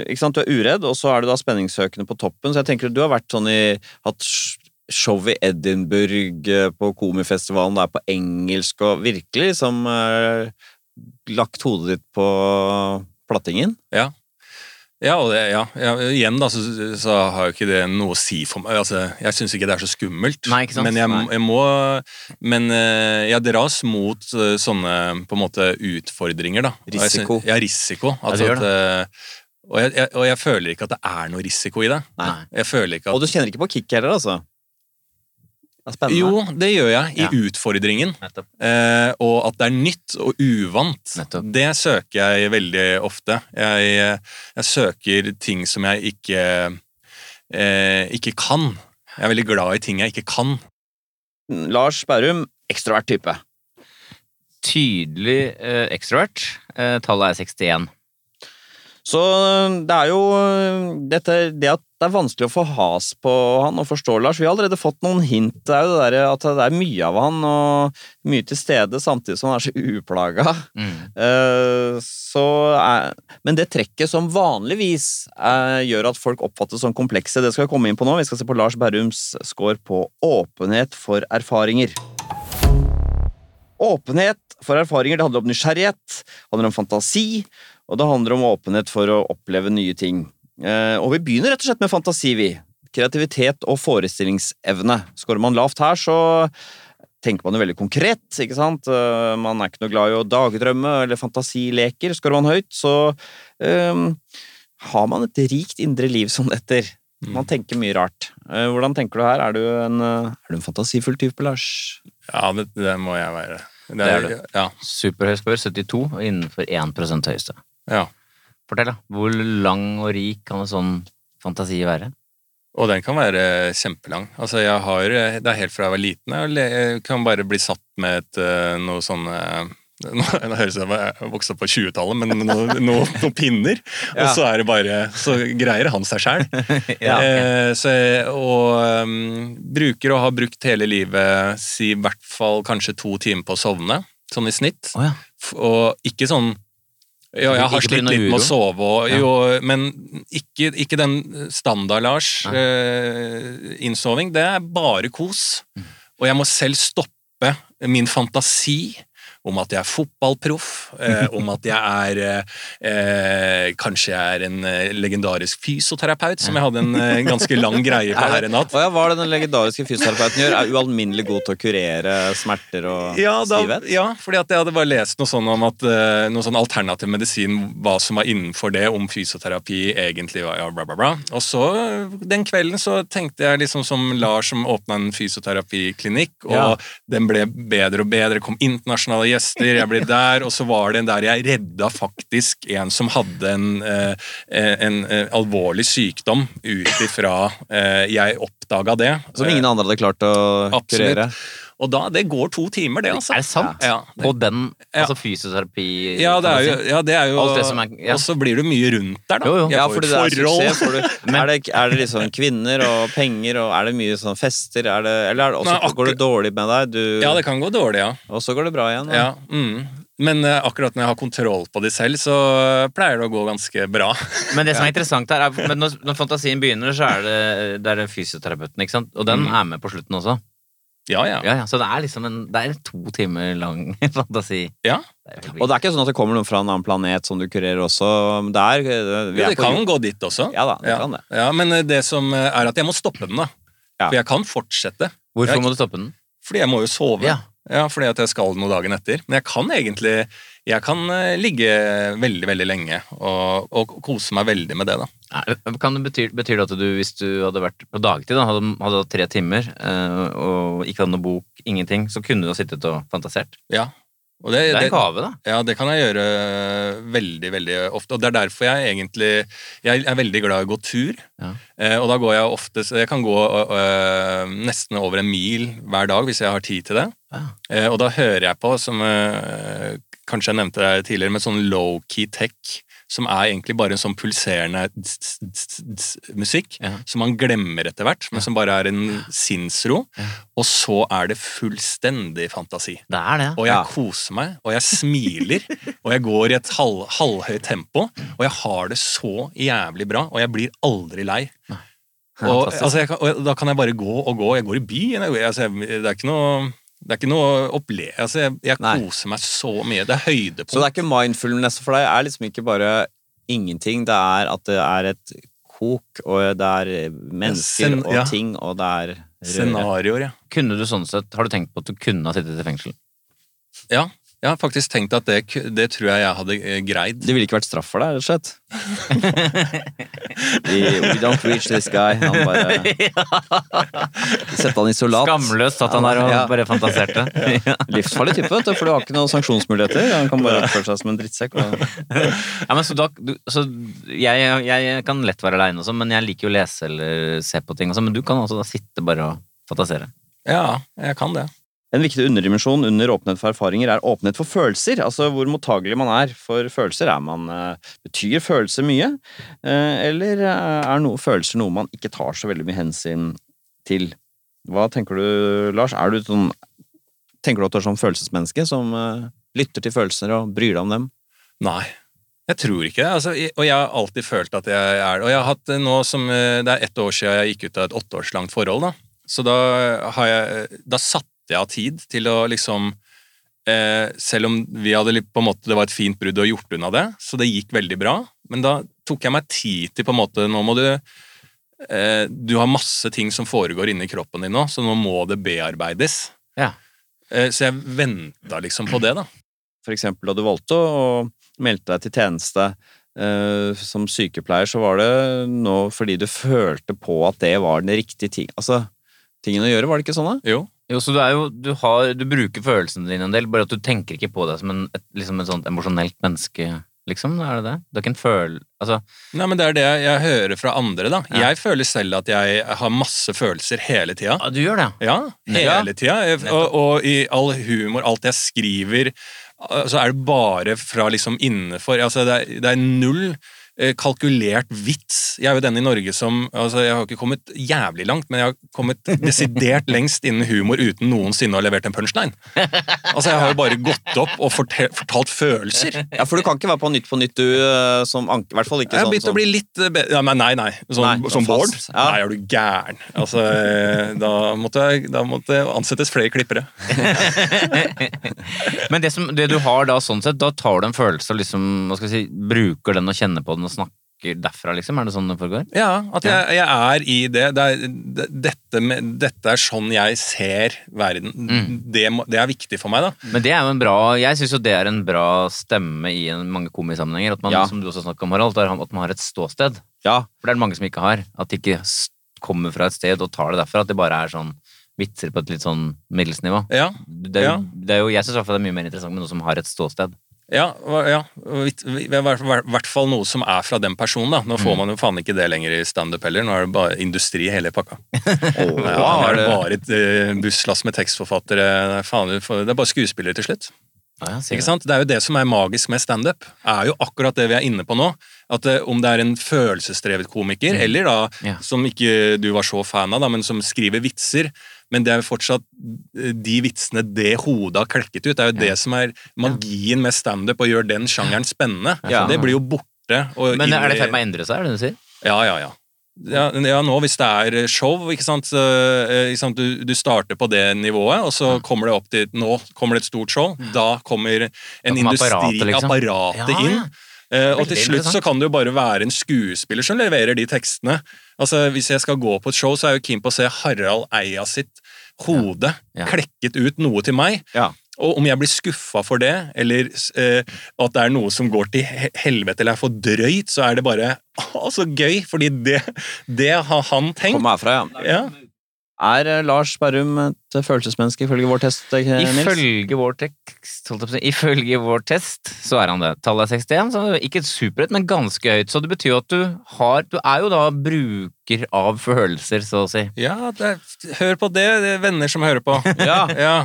ikke sant? Du er uredd, og så er du da spenningssøkende på toppen. Så jeg tenker du har vært sånn i Hatt show i Edinburgh, på Komifestivalen, der på engelsk, og virkelig liksom lagt hodet ditt på plattingen. Ja, og det, ja, ja, igjen da, så, så har jo ikke det noe å si for meg. Altså, jeg syns ikke det er så skummelt. Nei, ikke sant? Men jeg, jeg må Men eh, jeg dras mot eh, sånne på en måte utfordringer, da. Og jeg Risiko. syns- Ja, risiko. Ja, Altså det gjør at, eh, og, jeg, jeg, og jeg føler ikke at det er noe risiko i det. Nei. Jeg føler ikke at Og du kjenner ikke på kick heller, altså. Det spennende. Jo, det gjør jeg i Ja. utfordringen. Eh, og at det er nytt og uvant. Nettopp. Det søker jeg veldig ofte. Jeg, jeg søker ting som jeg ikke eh, ikke kan. Jeg er veldig glad i ting jeg ikke kan. Lars Berrum, ekstrovert type. Tydelig eh, ekstrovert. Eh, tallet er 61. Så det er jo dette, det at det er vanskelig å få has på han og forstå Lars. Vi har allerede fått noen hint. Det er jo det der at det er mye av han og mye til stede, samtidig som han er så uplaga. Mm. Uh, så er, men det trekket som vanligvis uh, gjør at folk oppfattes som komplekse, det skal vi komme inn på nå. Vi skal se på Lars Berrums score på åpenhet for erfaringer. Åpenhet for erfaringer det handler om nysgjerrighet, handler om fantasi, og det handler om åpenhet for å oppleve nye ting. Eh, og vi begynner rett og slett med fantasi, vi. Kreativitet og forestillingsevne. Skårer man lavt her, så tenker man jo veldig konkret, ikke sant? Eh, Man er ikke noe glad i å dagdrømme eller fantasileker. Skårer man høyt, så eh, har man et rikt indre liv som dette. Man tenker mye rart. Eh, hvordan tenker du her? Er du en, er du en fantasifull type, Lars? Ja, det, det må jeg være. Det Det er du. Ja, Superhøy score, 72, og innenfor 1 høyeste. Ja. Fortell, da. Hvor lang og rik kan en sånn fantasi være? Og den kan være kjempelang. Altså, jeg har, det er helt fra jeg var liten. Jeg kan bare bli satt med et, eh, noe sånn eh, nå nå høres det ut som jeg vokste opp på 20-tallet, men noen no, no pinner. Og så er det bare Så greier han seg sjæl. Ja. Eh, og um, bruker og har brukt hele livet si i hvert fall kanskje to timer på å sovne, sånn i snitt. Oh, ja. Og ikke sånn ja, jeg har slitt litt med å sove, og, Ja. jo, men ikke, ikke den standard-Lars eh, innsoving. Det er bare kos. Mm. Og jeg må selv stoppe min fantasi om at jeg er fotballproff, eh, om at jeg er eh, eh, Kanskje jeg er en eh, legendarisk fysioterapeut, som jeg hadde en eh, ganske lang greie på her i natt. Hva er det den legendariske fysioterapeuten gjør? Er ualminnelig god til å kurere smerter og Ja, da, stivhet? ja, fordi jeg hadde bare lest noe sånn om at noe sånn alternativ medisin, hva som var innenfor det, om fysioterapi egentlig var ja, bla, bla, bla. Og så den kvelden så tenkte jeg liksom som Lars som åpna en fysioterapiklinikk, og Ja. den ble bedre og bedre, kom internasjonale gjester, jeg ble der, og så var det en der jeg redda faktisk en som hadde en, eh, en, eh, alvorlig sykdom ut ifra eh, jeg oppdaga det. Som ingen andre hadde klart å Absolutt. kurere? Og da, det går to timer, det, altså. Er det sant? Ja, det- På den altså fysioterapi Ja, det er jo, ja, det er jo Alt det som er- ja. Og så blir du mye rundt der, da. Jo, jo. Ja, for fordi det er suksess. Du, er, det, er det liksom kvinner og penger, og er det mye sånn fester? Er det, eller er det også, Nei, går det dårlig med deg, du, Ja, det kan gå dårlig, ja. og så går det bra igjen? da? ja mm. Men eh, akkurat når jeg har kontroll på de selv, så eh, pleier det å gå ganske bra. Men det som er interessant her, er men når, når fantasien begynner, så er det, det er fysioterapeuten, ikke sant? Og den Mm. er med på slutten også. Ja, ja. Ja, ja, så det er liksom en Det er en to timer lang fantasi. Ja. Det Og det er ikke sånn at det kommer noen fra en annen planet som du kurerer også. Det er, vi Ja, er det kan jord- gå dit også. Ja da, det ja. kan det. Ja, men eh, det som eh, er at jeg må stoppe den, da. Ja. For jeg kan fortsette. Hvorfor jeg- må du stoppe den? Fordi jeg må jo sove. Ja. Ja, fordi at jeg skal noe dagen etter. Men jeg kan egentlig Jeg kan eh, ligge veldig, veldig lenge og, og kose meg veldig med det, da. Kan det bety, betyr det at du, hvis du hadde vært på dagtid, da, hadde, hadde hatt tre timer eh, og ikke hadde noe bok, ingenting, så kunne du ha sittet og fantasert? Ja. Og det, Det er en gave, da. ja, det kan jeg gjøre veldig, veldig ofte. Og det er derfor jeg egentlig Jeg er veldig glad i å gå tur. Ja. Eh, og da går jeg ofte Jeg kan gå øh, nesten over en mil hver dag hvis jeg har tid til det. Ja. Eh, og da hører jeg på, som eh, kanskje jeg nevnte det tidligere, med sånn low-key tech. Som er egentlig bare en sånn pulserende musikk Ja. som man glemmer etter hvert, men som bare er en sinnsro. Og så er det fullstendig fantasi. Det er det. Og jeg koser meg, og jeg smiler, og jeg går i et halv, halvhøyt tempo, og jeg har det så jævlig bra, og jeg blir aldri lei. Og, altså, kan, og da kan jeg bare gå og gå. Jeg går i byen. Jeg, altså, det er ikke noe det er ikke noe opple... Altså, jeg jeg koser meg så mye. Det er høydepunkt. Så det er ikke mindfulness for deg? Det er liksom ikke bare ingenting, det er at det er et kok, og det er mennesker Sen- og ja. ting, og det er røre. Scenarioer, ja. Kunne du sånn sett, Har du tenkt på at du kunne ha sittet i fengsel? Ja, Jeg har faktisk tenkt at det, det tror jeg jeg hadde eh, greid. Det ville ikke vært straff for deg, rett og slett. we, we don't reach this guy. Han bare Sette han isolat. Skamløst at han er og Ja. bare fantaserte. Ja. Livsfarlig type, vet du, for du har ikke noen sanksjonsmuligheter. Han kan bare oppføre seg som en drittsekk. Og... Ja, men så da, du, så jeg, jeg kan lett være aleine også, men jeg liker jo å lese eller se på ting også. Men du kan også da sitte bare og fantasere. Ja, jeg kan det. En viktig underdimensjon under åpenhet for erfaringer er åpenhet for følelser. Altså hvor mottagelig man er for følelser. Er man, eh, betyr følelser mye, Eh, eller eh, er noe, følelser noe man ikke tar så veldig mye hensyn til? Hva tenker du, Lars? Er du sånn, tenker du at du er sånn følelsesmenneske som lytter til følelser og bryr deg om dem? Nei. Jeg tror ikke det. Altså, og jeg har alltid følt at jeg er det. Og jeg har hatt nå som Det er ett år siden jeg gikk ut av et åtteårslangt forhold. da. Så da har jeg Da satte jeg av tid til å liksom eh, Selv om vi hadde litt- på en måte, det var et fint brudd og gjort unna det, så det gikk veldig bra. Men da tok jeg meg tid til på en måte Nå må du eh, Du har masse ting som foregår inni kroppen din nå, så nå må det bearbeides. Ja. Eh, så jeg venta liksom på det, da. For eksempel da du valgte å melde deg til tjeneste eh, som sykepleier, så var det nå fordi du følte på at det var den riktige ting. Altså, tingen å gjøre, var det ikke sånn da? Jo. Jo, så du jo Du, har, du bruker følelsene dine en del, bare at du tenker ikke på deg som en, et, liksom et sånt emosjonelt menneske, liksom? Er det det? Du har ikke en føl... Altså Nei, men Det er det jeg hører fra andre. da. Ja. Jeg føler selv at jeg har masse følelser hele tida. Ja, du gjør det. Ja, hele tida. Og, og i all humor, alt jeg skriver, så er det bare fra liksom innenfor. Altså, det, er, det er null kalkulert vits. Jeg er jo den i Norge som altså Jeg har ikke kommet jævlig langt, men jeg har kommet desidert lengst innen humor uten noensinne å ha levert en punchline. Altså, Jeg har jo bare gått opp og fortalt følelser. Ja, for du kan ikke være på Nytt på Nytt, du, eh, som anker... I hvert fall ikke sånn. Jeg har sånn begynt å bli litt bedre ja, men Nei, nei. Som, Nei, som Bård? ja. Nei, er du gæren? Altså, eh, da måtte, jeg- da måtte ansettes flere klippere. Men det, som, det du har da sånn sett, da tar du en følelse og liksom, hva skal jeg si, bruker den og kjenner på den og snakker derfra, liksom? Er det sånn det foregår? Ja, at jeg, jeg er i det. det, er, det dette, med, dette er sånn jeg ser verden. Mm. Det, det er viktig for meg, da. Men det er jo en bra Jeg syns jo det er en bra stemme i en, mange komisammenhenger. At man, Ja. som du også snakker om, Harald, at man har et ståsted. Ja, For det er det mange som ikke har. At de ikke kommer fra et sted og tar det derfra. At det bare er sånn vitser på et litt sånn middels nivå. Ja, Det er Ja. det er jo, jeg syns det er mye mer interessant med noe som har et ståsted. Ja, ja. I hvert fall noe som er fra den personen. da. Nå Mm. får man jo faen ikke det lenger i standup heller. Nå er det bare industri hele pakka. Åh, Ja, nå er det bare et eh, busslass med tekstforfattere. Faen, det er bare skuespillere til slutt. Ja, Ikke sant? Det er jo det som er magisk med standup. er jo akkurat det vi er inne på nå. At eh, Om det er en følelsesdrevet komiker, eller da, Ja. som ikke du var så fan av, da, men som skriver vitser. Men det er jo fortsatt eh, de vitsene det hodet har klekket ut. Det er jo det som er magien med standup, og gjør den sjangeren spennende. Ja. Det blir jo borte. Men er det i ferd med å endre seg, er det det du sier? ja, ja, ja. Ja, ja, nå hvis det er show, ikke sant, så, eh, ikke sant? Du, du starter på det nivået, og så kommer det opp til Nå kommer det et stort show. Da kommer en industriapparatet kommer industri, apparatet, liksom. apparatet Ja, inn. Ja. Eh, og til slutt så kan det jo bare være en skuespiller som leverer de tekstene. Altså, Hvis jeg skal gå på et show, så er jeg jo keen på å se Harald Eia sitt hode Ja. klekket ut noe til meg. Ja. Og om jeg blir skuffa for det, eller eh, at det er noe som går til helvete eller er for drøyt, så er det bare å, så gøy, fordi det, det har han tenkt. Kommer herfra, ja. Ja. Er eh, Lars Berrum et følelsesmenneske ifølge vår test, eh, Nils? Ifølge vår tekst, holdt jeg på å si, ifølge vår test, så er han det. Tallet er 61, så ikke superhøyt, men ganske høyt. Så det betyr jo at du har Du er jo da bruker av følelser, så å si. ja det, hør på det, det er venner som hører på. Ja. Ja.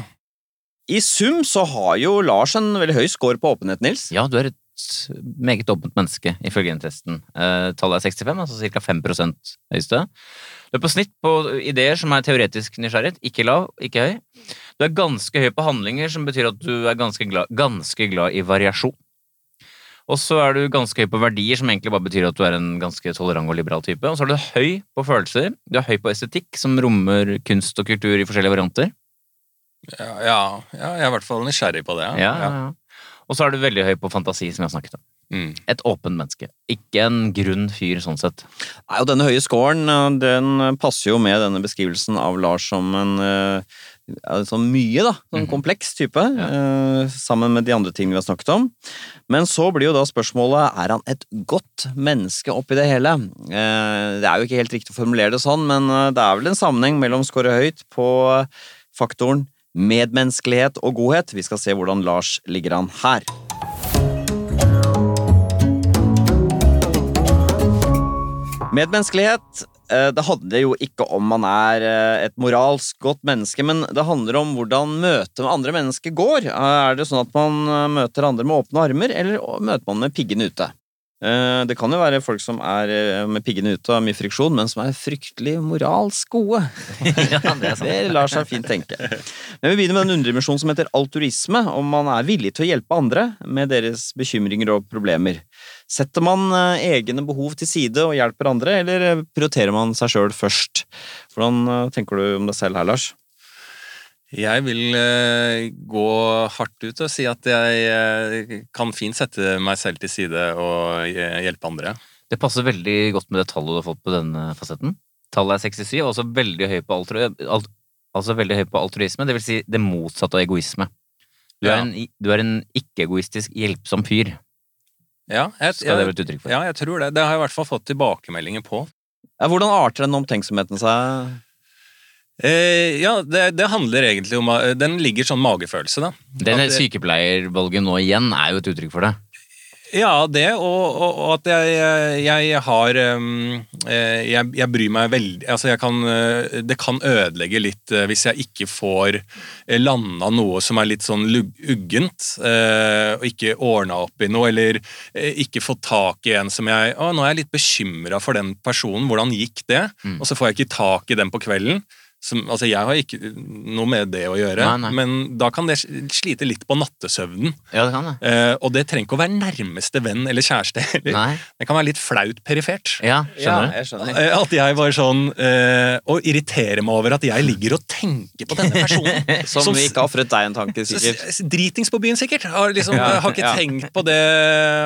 I sum så har jo Lars en veldig høy score på åpenhet, Nils. Ja, du er et meget åpent menneske, ifølge den testen. Eh, tallet er 65, altså ca. 5% høyeste. Du er på snitt på ideer som er teoretisk nysgjerrighet, ikke lav, ikke høy. Du er ganske høy på handlinger, som betyr at du er ganske glad, ganske glad i variasjon. Og så er du ganske høy på verdier, som egentlig bare betyr at du er en ganske tolerant og liberal type. Og så er du høy på følelser. Du er høy på estetikk, som rommer kunst og kultur i forskjellige varianter. Ja, ja, ja, jeg er i hvert fall nysgjerrig på det. Ja, ja, ja. Og så er du veldig høy på fantasi, som jeg har snakket om. Mm. Et åpent menneske. Ikke en grunn fyr, sånn sett. Nei, og denne høye scoren, eh, den passer jo med denne beskrivelsen av Lars som en eh, sånn mye, da. Sånn Mhm. kompleks type. Ja. sammen med de andre tingene vi har snakket om. Men så blir jo da spørsmålet er han et godt menneske oppi det hele. Eh, det er jo ikke helt riktig å formulere det sånn, men eh, det er vel en sammenheng mellom score høyt på faktoren medmenneskelighet og godhet. Vi skal se hvordan Lars ligger an her. Medmenneskelighet eh, det handler jo ikke om man er eh, et moralsk godt menneske, men det handler om hvordan møtet med andre mennesker går. Eh, Er det sånn at man møter andre med åpne armer, eller møter man med piggene ute? Eh, Det kan jo være folk som er eh, med piggene ute og mye friksjon, men som er fryktelig moralsk gode. ja, det er. Det lar seg fint tenke. Men vi begynner med en underdimensjonen som heter alturisme, om man er villig til å hjelpe andre med deres bekymringer og problemer. Setter man eh, egne behov til side og hjelper andre, eller prioriterer man seg sjøl først? Hvordan tenker du om deg selv her, Lars? Jeg vil eh, gå hardt ut og si at jeg eh, kan fint sette meg selv til side og eh, hjelpe andre. Det passer veldig godt med det tallet du har fått på denne fasetten. Tallet er 67, og også veldig høy på, altru, alt, altså veldig høy på altruisme, det vil si det motsatte av egoisme. Du er Ja. en, en ikke-egoistisk, hjelpsom fyr, Ja, jeg, skal det være et uttrykk for. ja, jeg tror det. Det har jeg i hvert fall fått tilbakemeldinger på. Ja, hvordan arter den omtenksomheten seg? Eh, ja, det, det handler egentlig om eh, Den ligger sånn magefølelse, da. Den sykepleiervalget nå igjen er jo et uttrykk for det. Ja, det, og, og, og at jeg, jeg har um, eh, jeg, jeg bryr meg veldig Altså, jeg kan eh, Det kan ødelegge litt hvis jeg ikke får landa noe som er litt sånn uggent, og ikke ordna opp i noe, eller ikke fått tak i en som jeg Å, nå er jeg litt bekymra for den personen, hvordan gikk det? Mm. Og så får jeg ikke tak i den på kvelden. Som, altså, jeg har ikke noe med det å gjøre, Nei, nei. men da kan det slite litt på nattesøvnen. Ja, det kan det. Eh, og det trenger ikke å være nærmeste venn eller kjæreste. Eller. Nei. Det kan være litt flaut perifert. Ja, skjønner du? jeg skjønner. Eh, At jeg var sånn eh, Og irriterer meg over at jeg ligger og tenker på denne personen. Som, Som vi ikke har ofret deg en tanke, sikkert. Dritings på byen, sikkert. Har, liksom, Ja, har ikke ja. tenkt på det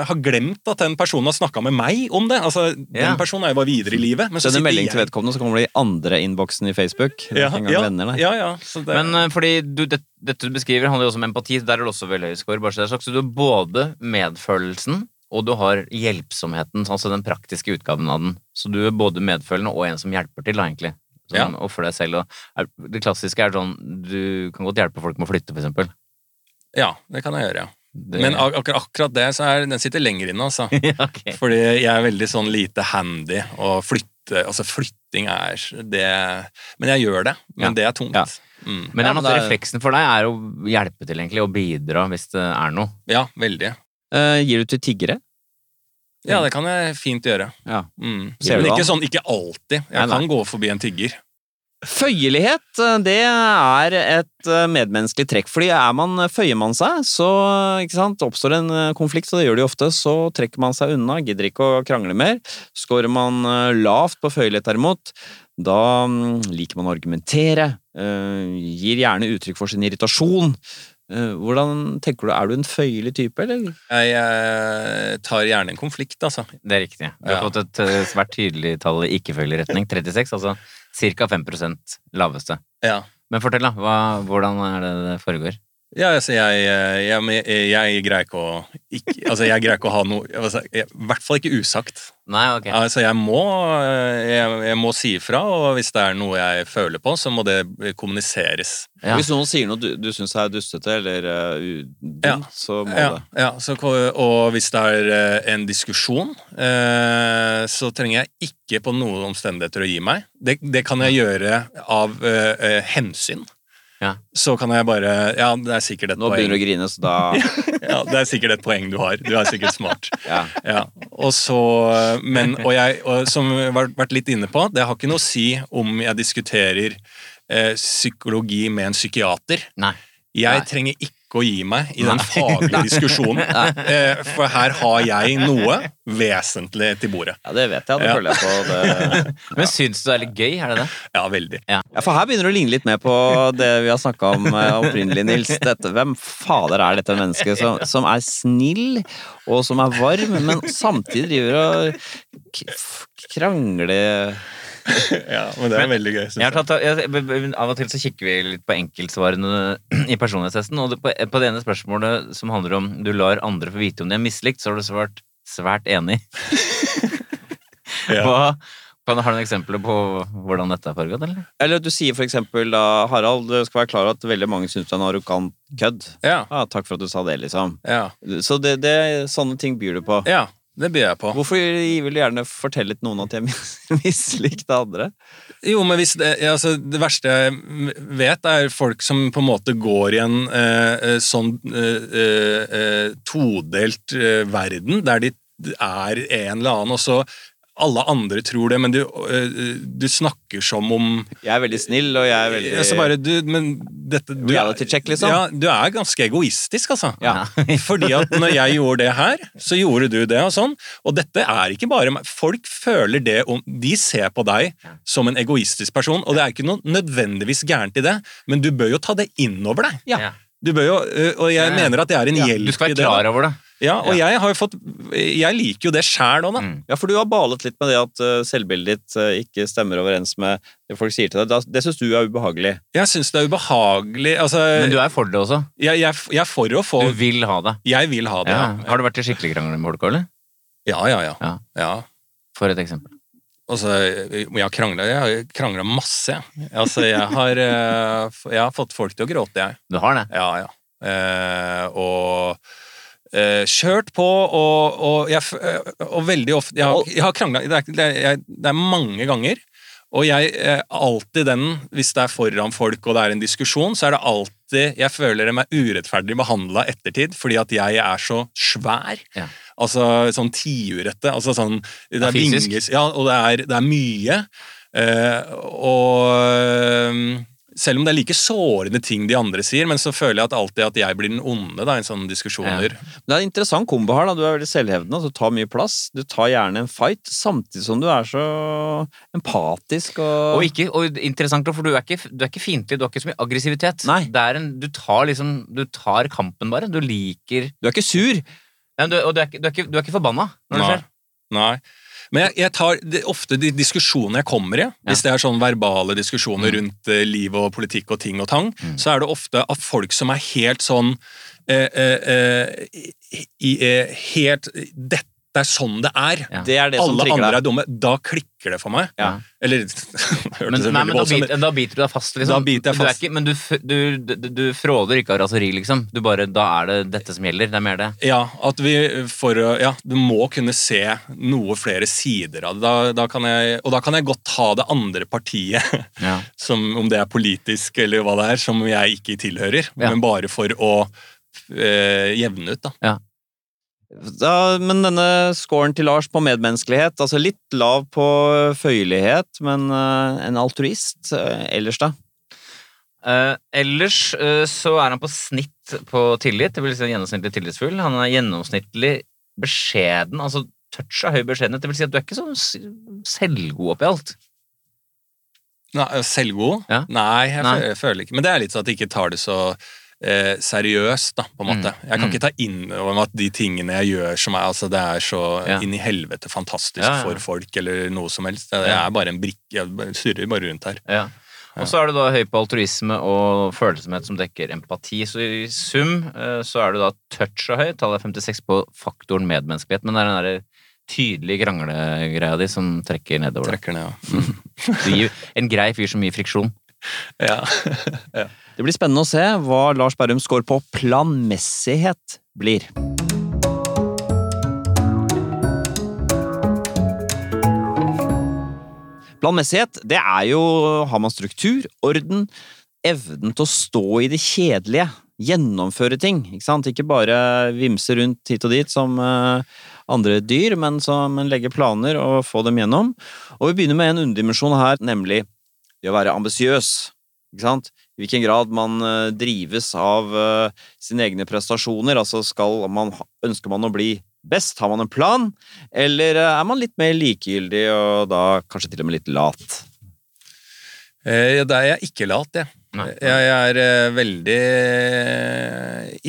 Har glemt at den personen har snakka med meg om det. Altså, Ja. Den personen er jo bare videre i livet. Men så Sender melding til vedkommende, så kommer det i andre innboksen i Facebook. Ja, ja, venner, ja, ja, så det, Men eh, fordi du, det, dette du beskriver, handler jo også om empati. Der er det også veldig høy score. Bare så du har både medfølelsen og du har hjelpsomheten, altså den praktiske utgaven av den. Så du er både medfølende og en som hjelper til, da, egentlig. Som Ja. offer deg selv. Og er, det klassiske er sånn Du kan godt hjelpe folk med å flytte, for eksempel. ja, det kan jeg gjøre, ja. Det- Men ak akkurat, akkurat det, så er den sitter lenger inne, altså. ja, ok. Fordi jeg er veldig sånn lite handy og flytte Altså flytting er det Men jeg gjør det. Men Ja. det er tungt. Ja. Mm. Men er men er- refleksen for deg er å hjelpe til, egentlig, og bidra hvis det er noe. ja, veldig. Uh, gir du til tiggere? Ja, det kan jeg fint gjøre. Ja. Mm. Men ikke sånn, ikke alltid. Jeg Nei, nei. kan gå forbi en tigger. Føyelighet, eh, det er et eh, medmenneskelig trekk. Fordi er man, føyer man seg, så sant, oppstår en eh, konflikt, og det gjør det jo ofte, så trekker man seg unna, gidder ikke å krangle mer. Skårer man eh, lavt på føyelighet derimot, da mm, liker man å argumentere, eh, gir gjerne uttrykk for sin irritasjon. Eh, Hvordan tenker du, Er du en føyelig type, eller? Jeg eh, tar gjerne en konflikt, altså. Det er riktig. Du har Ja. fått et eh, svært tydelig tall i ikke-følgelig retning. 36, altså ca. 5% laveste. Ja. Men fortell, da. Hva, hvordan er det det foregår? Ja, altså jeg, jeg, jeg, jeg greier ikke å ikke, Altså, jeg greier ikke å ha noe altså, jeg, I hvert fall ikke usagt. Nei, ok. Altså, jeg må, jeg, jeg må si ifra, og hvis det er noe jeg føler på, så må det kommuniseres. Ja. Hvis noen sier noe du, du syns er dustete eller uh, dumt, Ja. så må Ja, det ja så, og hvis det er eh, en diskusjon, uh, så trenger jeg ikke på noen omstendigheter å gi meg. Det, det kan jeg gjøre av uh, eh, hensyn. Ja. Så kan jeg bare Ja, det er sikkert et Nå begynner du å poeng. grine, så da Ja, det er sikkert et poeng du har. Du er sikkert smart. ja. Ja, og så, men, og jeg, og som vi har vært litt inne på, det har ikke noe å si om jeg diskuterer eh, psykologi med en psykiater. Nei. Jeg Nei. trenger ikke ikke å gi meg i den faglige diskusjonen. Eh, For her har jeg noe vesentlig til bordet. Ja, det vet jeg. Det Ja. føler jeg på. Det. Men syns du det er litt gøy? Er det det? Ja, veldig. Ja, For her begynner du å ligne litt mer på det vi har snakka om eh, opprinnelig, Nils. Dette, hvem fader er dette mennesket som, som er snill, og som er varm, men samtidig driver og krangler Ja, men det er veldig gøy. synes Jeg har tatt, jeg, av og til så kikker vi litt på enkeltsvarene i personlighetstesten, og det, på, på det ene spørsmålet som handler om du lar andre få vite om de er mislikt, så har du svart svært enig. Ja. Hva, kan, har du noen eksempler på hvordan dette er foregått, eller? Eller du sier for eksempel da, Harald, du skal være klar over at veldig mange syns du er en arrogant kødd. Ja, Ja, takk for at du sa det, liksom. ja, Så det, det, sånne ting byr du på. ja, det byr jeg på. Hvorfor vil du gjerne fortelle til noen at jeg mislikte andre? Jo, men hvis det, altså, det verste jeg vet, er folk som på en måte går i en eh, eh, sånn eh, eh, eh, todelt eh, verden, der de er en eller annen, og så alle andre tror det, men du, eh, du snakker som om Jeg er veldig snill, og jeg er veldig altså bare, du, men dette, du, Reality check, liksom? Ja, du er ganske egoistisk, altså. Ja. Fordi at når jeg gjorde det her, så gjorde du det og sånn. Og dette er ikke bare meg. Folk føler det om De ser på deg som en egoistisk person, og det er ikke noe nødvendigvis gærent i det, men du bør jo ta det innover deg. Ja. Du bør jo, Og jeg Ja, ja. mener at det er en Ja, hjelp Du skal være klar over det. Ja, og jeg har jo fått Jeg liker jo det sjæl òg, da. Mm. Ja, for du har balet litt med det at selvbildet ditt ikke stemmer overens med det folk sier til deg. Det syns du er ubehagelig. Jeg syns det er ubehagelig Altså, Men du er for det også. jeg, jeg, jeg er for å få Du vil ha det. Jeg vil ha det, Ja. ja. Har du vært i skikkelig krangel med folk, eller? Ja, ja, ja. Ja. ja. For et eksempel. Altså, jeg har krangla Jeg har krangla masse, jeg. Altså, jeg har, eh, jeg har fått folk til å gråte, jeg. Du har det? Ja, ja. Eh, og eh, kjørt på, og, og, jeg, eh, og veldig ofte Jeg har, jeg har krangla det, det, er- det er mange ganger. Og jeg er alltid den, hvis det er foran folk og det er en diskusjon, så er det alltid Jeg føler meg urettferdig behandla ettertid, fordi at jeg er så svær. Ja. Altså sånn tiurete. Altså sånn Det er fysisk. vinger Ja, og det er, det er mye. Uh, og selv om det er like sårende ting de andre sier, men så føler jeg at alltid at jeg blir den onde da, i sånne diskusjoner. Ja. Det er en interessant kombo her. da. Du er veldig selvhevdende, du tar mye plass. Du tar gjerne en fight, samtidig som du er så empatisk og, Og, ikke, og interessant, for du er ikke, du er ikke fiendtlig, du har ikke så mye aggressivitet. Nei. Det er en, du tar liksom Du tar kampen, bare. Du liker Du er ikke sur. ja, du, Og du er, ikke, du, er ikke, du er ikke forbanna når det skjer. Nei. Men jeg, jeg tar det, ofte de diskusjonene jeg kommer i, hvis det er sånn verbale diskusjoner Mm. rundt eh, liv og politikk og ting og tang, Mm. så er det ofte av folk som er helt sånn eh, eh, eh, i, eh, Helt Dette er sånn det er. Ja. Det er det som Alle andre deg. er dumme. Da klikker det for meg. Ja. Eller Men, nei, men da, biter, da biter du deg fast, liksom. Da biter jeg Du er fast. ikke, men du, du, du, du fråder ikke av raseri, liksom. Du bare, da er det dette som gjelder. Det er mer det. Ja, at vi for Ja, du må kunne se noe flere sider av det. Da, da kan jeg, og da kan jeg godt ta det andre partiet, Ja. som, om det er politisk eller hva det er, som jeg ikke tilhører. Ja. Men bare for å eh, jevne ut, da. Da, men denne scoren til Lars på medmenneskelighet, altså litt lav på føyelighet, men eh, en altruist eh, ellers, da? Eh, ellers eh, så er han på snitt på tillit, det vil si gjennomsnittlig tillitsfull. Han er gjennomsnittlig beskjeden, altså touch av høy beskjedenhet. Det vil si at du er ikke sånn selvgod oppi alt. Nei, selvgod? Ja. Nei, jeg, Nei. Føler, jeg føler ikke Men det er litt sånn at de ikke tar det så eh, seriøst, da, på en måte. Mm. Jeg kan Mm. ikke ta inn over meg at de tingene jeg gjør som er altså Det er så Ja. inn i helvete fantastisk Ja, ja. for folk, eller noe som helst. Det jeg er bare en brikke. Jeg surrer bare rundt her. Ja. Og så er du da høy på altruisme og følsomhet som dekker empati. Så i sum eh, så er du da touch og høy. Tallet er 56 på faktoren medmenneskelighet. Men det er den der tydelige kranglegreia di som trekker nedover. Trekker ned, ja. Gir en grei fyr som gir friksjon. ja. Det blir spennende å se hva Lars Berrum score på planmessighet blir. Planmessighet, det er jo Har man struktur, orden, evnen til å stå i det kjedelige, gjennomføre ting, ikke sant? Ikke bare vimse rundt hit og dit som eh, andre dyr, men som legge planer og få dem gjennom. Og vi begynner med en underdimensjon her, nemlig det å være ambisiøs. Ikke sant? I hvilken grad man eh, drives av eh, sine egne prestasjoner. Altså skal man, ønsker man å bli best? Har man en plan? Eller eh, er man litt mer likegyldig og da kanskje til og med litt lat? Eh, Da er jeg ikke lat, jeg. Nei. Jeg er veldig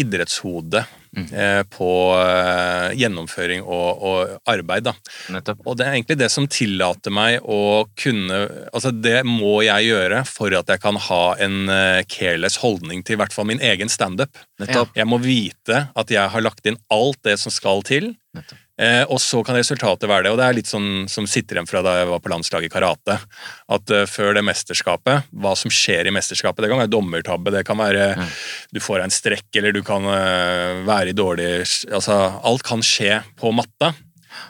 idrettshode Mm. eh, på eh, gjennomføring og, og arbeid, da. Og det er egentlig det som tillater meg å kunne Altså, det må jeg gjøre for at jeg kan ha en eh, careless holdning til i hvert fall min egen standup. Jeg må vite at jeg har lagt inn alt det som skal til, Nettopp. Eh, og så kan resultatet være det. Og det er litt sånn som sitter igjen fra da jeg var på landslaget i karate. At eh, før det mesterskapet, hva som skjer i mesterskapet, det kan være dommertabbe, det kan være mm. du får deg en strekk, eller du kan eh, være i dårlig Altså, alt kan skje på matta.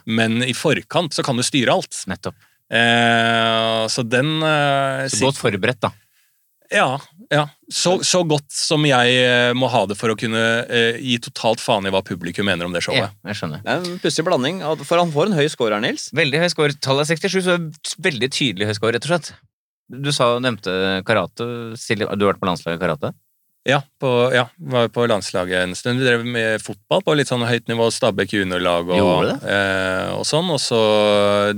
Men i forkant så kan du styre alt. Nettopp. Eh, så den eh, Så godt forberedt, da. Ja. ja. Så, så godt som jeg eh, må ha det for å kunne eh, gi totalt faen i hva publikum mener om det showet. Ja, jeg skjønner. Det er en pussig blanding, for han får en høy score her, Nils. Veldig høy score. Tallet er 67, så veldig tydelig høy score, rett og slett. Du sa, nevnte karate. Silje, du har vært på landslaget i karate? Ja, på, ja, var på landslaget en stund. Vi drev med fotball på litt sånn høyt nivå. Stabæk juniorlag og, eh, og sånn. Og så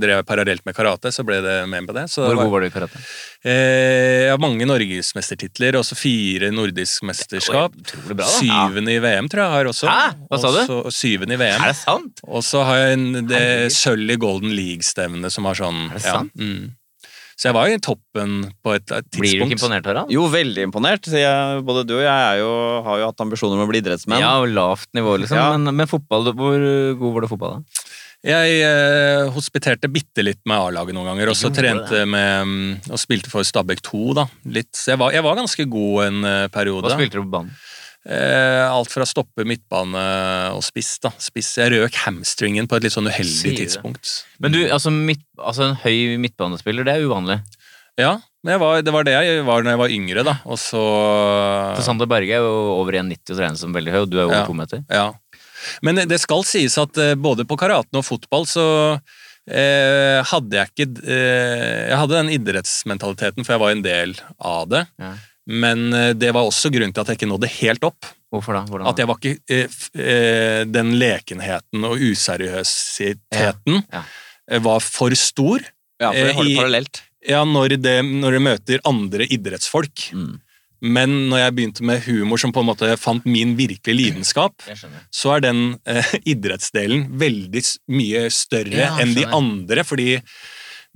drev jeg parallelt med karate, så ble det med på det. Så Hvor god var du i karate? Eh, jeg har mange norgesmestertitler, også fire nordisk mesterskap. Bra, da. Syvende i VM, tror jeg jeg har også. Hæ? Hva sa du? Også, syvende i VM. Er det sant? Og så har jeg en, det sølv i Golden League-stevnet som har sånn Er det ja, sant? mm. Så jeg var jo i toppen på et, et tidspunkt. Blir du ikke imponert, Harald? Jo, veldig imponert. Så jeg, både du og jeg er jo, har jo hatt ambisjoner om å bli idrettsmenn. Ja, og lavt nivå, liksom. Ja. Men, men fotball, hvor god var du i fotball, da? Jeg eh, hospiterte bitte litt med A-laget noen ganger, og så trente med mm, og spilte for Stabæk 2, da. Litt. Så jeg var, jeg var ganske god en eh, periode. Hva spilte du på banen? Eh, alt fra stoppe, midtbane og spiss, da. Spiss. Jeg røk hamstringen på et litt sånn uheldig tidspunkt. Men du, altså, midt, altså en høy midtbanespiller, det er uvanlig. Ja, jeg var, det var det jeg var da jeg var yngre, da. Og så For Sander Berge er jo over 1,90 og regnes som veldig høy, og du er jo over Ja. to meter. Ja. Men det skal sies at eh, både på karaten og fotball så eh, hadde jeg ikke eh, Jeg hadde den idrettsmentaliteten, for jeg var en del av det. Ja. Men eh, det var også grunnen til at jeg ikke nådde helt opp. Hvorfor da? Hvordan At jeg var ikke eh, eh, Den lekenheten og useriøsiteten Ja, ja. eh, var for stor. Ja, for det i- parallelt. Ja, når det, når det møter andre idrettsfolk. Mm. Men når jeg begynte med humor som på en måte fant min virkelige lidenskap, så er den eh, idrettsdelen veldig mye større Ja, enn de andre, fordi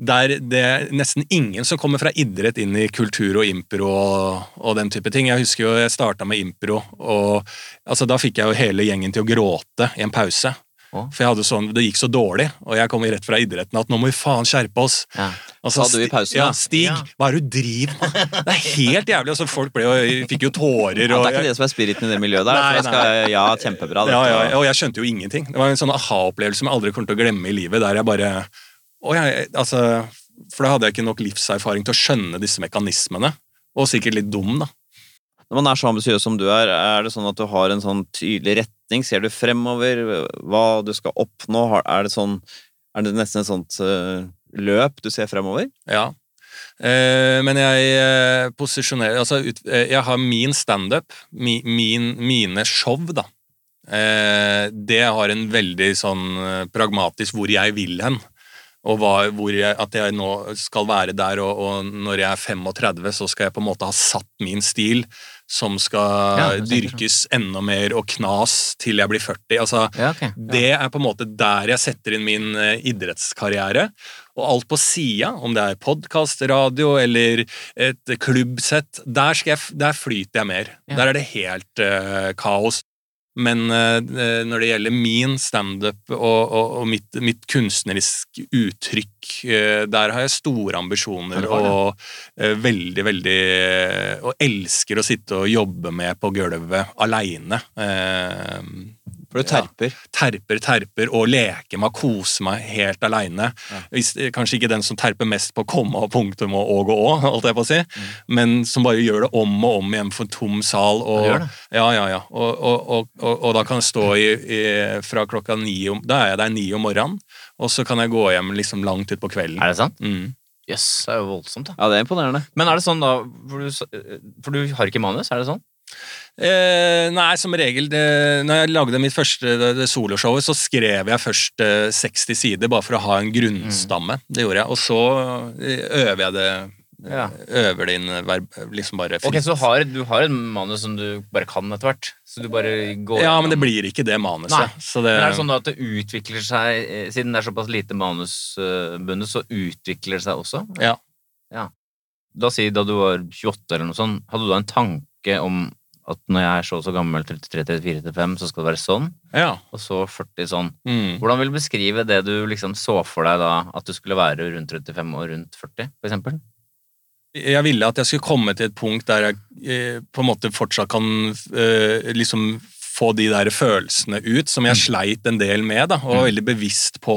der det er nesten ingen som kommer fra idrett inn i kultur og impro og, og den type ting. Jeg husker jo jeg starta med impro, og altså, da fikk jeg jo hele gjengen til å gråte i en pause. Oh. For jeg hadde sånn, det gikk så dårlig, og jeg kom rett fra idretten at nå må vi faen skjerpe oss. Ja. Altså, Sa du i pausen, Ja? Stig, Ja. hva er det du driver med? Det er helt jævlig. altså Folk ble jo, fikk jo tårer. Ja, det er ikke det som er spiriten i det miljøet der. Nei, skal, ja, kjempebra. ja, dette. ja, og jeg skjønte jo ingenting. Det var en sånn aha-opplevelse som jeg aldri kommer til å glemme i livet. Der jeg bare å, jeg, altså, For da hadde jeg ikke nok livserfaring til å skjønne disse mekanismene. Og sikkert litt dum, da. Når man er så ambisiøs som du er, er det sånn at du har en sånn tydelig retning? Ser du fremover hva du skal oppnå? Er det, sånn, er det nesten et sånt eh, løp du ser fremover? Ja. Eh, men jeg eh, posisjonerer Altså, jeg har min standup, mi, min, mine show, da. Det har en veldig sånn pragmatisk hvor jeg vil hen. Og hva, jeg, at jeg nå skal være der, og, og når jeg er 35, så skal jeg på en måte ha satt min stil, som skal Ja, dyrkes sånn. enda mer og knas til jeg blir 40. Altså, Ja, ok. det er på en måte der jeg setter inn min eh, idrettskarriere. Og alt på sida, om det er podkast, radio eller et klubbsett, der, jeg, der flyter jeg mer. Ja. Der er det helt uh, kaos. Men eh, når det gjelder min standup og, og, og mitt, mitt kunstneriske uttrykk, eh, der har jeg store ambisjoner og eh, veldig, veldig eh, Og elsker å sitte og jobbe med på gulvet aleine. For du terper. terper, terper og leker meg, koser meg helt aleine. Ja. Kanskje ikke den som terper mest på komma og punktum og og og å, alt jeg på å si, men som bare gjør det om og om igjen for en tom sal. Og, Ja. Ja, ja, ja. Og, og, og, og, og da kan jeg stå i, i, fra klokka ni om Da er jeg der ni om morgenen, og så kan jeg gå hjem liksom langt utpå kvelden. Er det sant? Mm. Jøss, det er jo voldsomt, da. Ja, det er imponerende. Men er det sånn, da For du, for du har ikke manus, er det sånn? Eh, nei, som regel det, Når jeg lagde mitt første det, det soloshowet, så skrev jeg først eh, 60 sider, bare for å ha en grunnstamme. Det gjorde jeg. Og så eh, øver jeg det Ja. Øver det inn eh, verb, liksom bare fritt. Ok, Så har, du har en manus som du bare kan etter hvert? Så du bare går ja, men det blir ikke det manuset. Nei. Så det, Men er det sånn at det utvikler seg eh, Siden det er såpass lite manusbundet, så utvikler det seg også? Ja. ja. Da si da du var 28 eller noe sånt, hadde du da en tanke om at når jeg er så og så gammel, 33, 34, 35, så skal det være sånn, ja. og så 40 sånn. Mm. Hvordan vil du beskrive det du liksom så for deg da, at du skulle være rundt 35 og rundt 40, for eksempel? Jeg ville at jeg skulle komme til et punkt der jeg eh, på en måte fortsatt kan eh, liksom få de der følelsene ut, som jeg sleit en del med, da, og var veldig bevisst på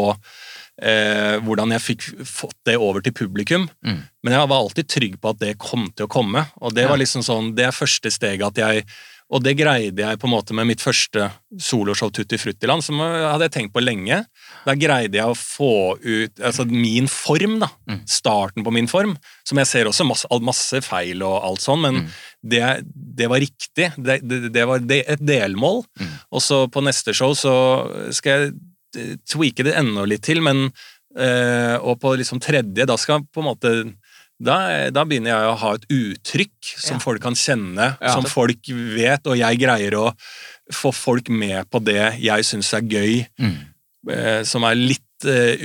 eh, hvordan jeg fikk fått det over til publikum. Mm. Men jeg var alltid trygg på at det kom til å komme, og det var liksom sånn, det er første steget at jeg og det greide jeg på en måte med mitt første soloshow Tutti Fruttiland, som hadde jeg tenkt på lenge. Der greide jeg å få ut altså min form, da. Mm. Starten på min form. Som jeg ser også masse, masse feil og alt sånn, men Mm. det, det var riktig. Det, det, det var det, et delmål. Mm. Og så på neste show så skal jeg tweake det enda litt til, men øh, Og på liksom tredje, da skal på en måte da, da begynner jeg å ha et uttrykk som Ja. folk kan kjenne, Ja. som folk vet, og jeg greier å få folk med på det jeg syns er gøy, eh, som er litt eh,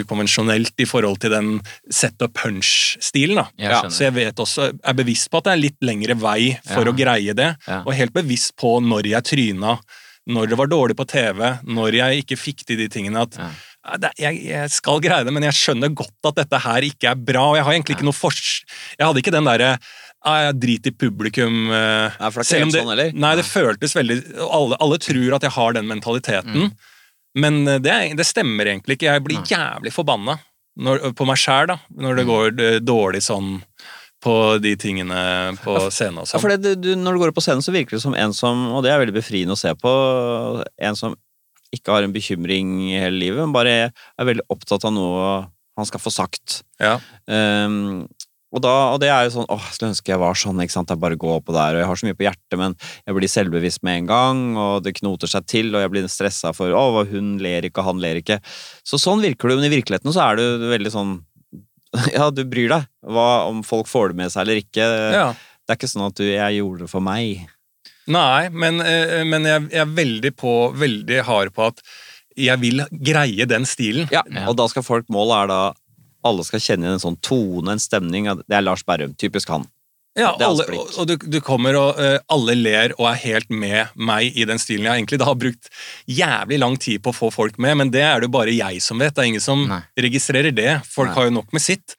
ukonvensjonelt i forhold til den set up punch-stilen. Ja. Så jeg vet også, er bevisst på at det er litt lengre vei for å greie det, og helt bevisst på når jeg tryna, når det var dårlig på TV, når jeg ikke fikk til de tingene at Ja. det, jeg, jeg skal greie det, men jeg skjønner godt at dette her ikke er bra. og Jeg har egentlig ikke noe fors... Jeg hadde ikke den derre ah, jeg driter i publikum eh, Nei, for det er ikke det, sånn, eller? Nei, det føltes veldig alle, alle tror at jeg har den mentaliteten, Mm. men eh, det, det stemmer egentlig ikke. Jeg blir jævlig forbanna når, på meg sjæl, når Mm. det går eh, dårlig sånn på de tingene på scenen og Ja, sånn. for det, du, når du går opp på scenen, så virker det som en som Og det er veldig befriende å se på. En som ikke har en bekymring hele livet, men bare er veldig opptatt av noe han skal få sagt. Ja. Um, og, da, og det er jo sånn åh, jeg skulle ønske jeg var sånn, ikke sant. Jeg bare går oppå der, og jeg har så mye på hjertet, men jeg blir selvbevisst med en gang, og det knoter seg til, og jeg blir stressa for å, hun ler ikke, og han ler ikke. Så sånn virker du, men i virkeligheten så er du veldig sånn Ja, du bryr deg hva, om folk får det med seg eller ikke. ja. Det er ikke sånn at du 'jeg gjorde det for meg'. Nei, men, eh, men jeg, jeg er veldig, på, veldig hard på at jeg vil greie den stilen. Ja, Ja. Og da skal folk Målet er da alle skal kjenne igjen en sånn tone, en stemning. Det er Lars Berrum. Typisk han. Ja, alle, og, du, du kommer og uh, alle ler og er helt med meg i den stilen. Jeg egentlig da har brukt jævlig lang tid på å få folk med, men det er det jo bare jeg som vet. Det er ingen som Nei. registrerer det. Folk Nei. har jo nok med sitt.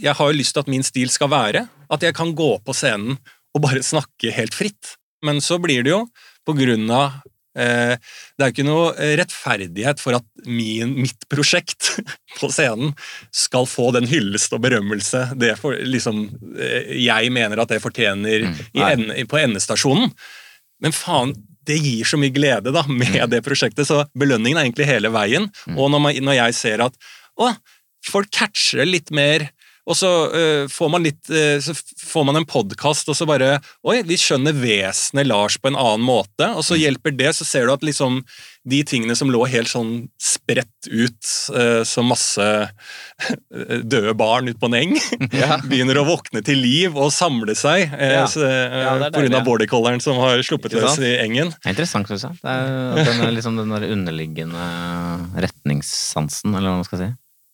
Jeg har jo lyst til at min stil skal være at jeg kan gå på scenen og bare snakke helt fritt. Men så blir det jo på grunn av Det er jo ikke noe rettferdighet for at min, mitt prosjekt på scenen skal få den hyllest og berømmelse det for, liksom, eh, jeg mener at det fortjener Mm. ende, på endestasjonen. Men faen, det gir så mye glede da, med det prosjektet, så belønningen er egentlig hele veien. Mm. Og når, man, når jeg ser at å, folk catcher litt mer og så uh, får man litt uh, Så får man en podkast, og så bare Oi, vi skjønner vesenet Lars på en annen måte, og Mm. så hjelper det. Så ser du at liksom de tingene som lå helt sånn spredt ut uh, som masse døde barn ute på en eng, Ja. begynner å våkne til liv og samle seg Ja. så, Ja, av bordercolleren som har sluppet løs i engen. Det er interessant, syns jeg. Det er, den, liksom den der underliggende retningssansen, eller hva man skal si.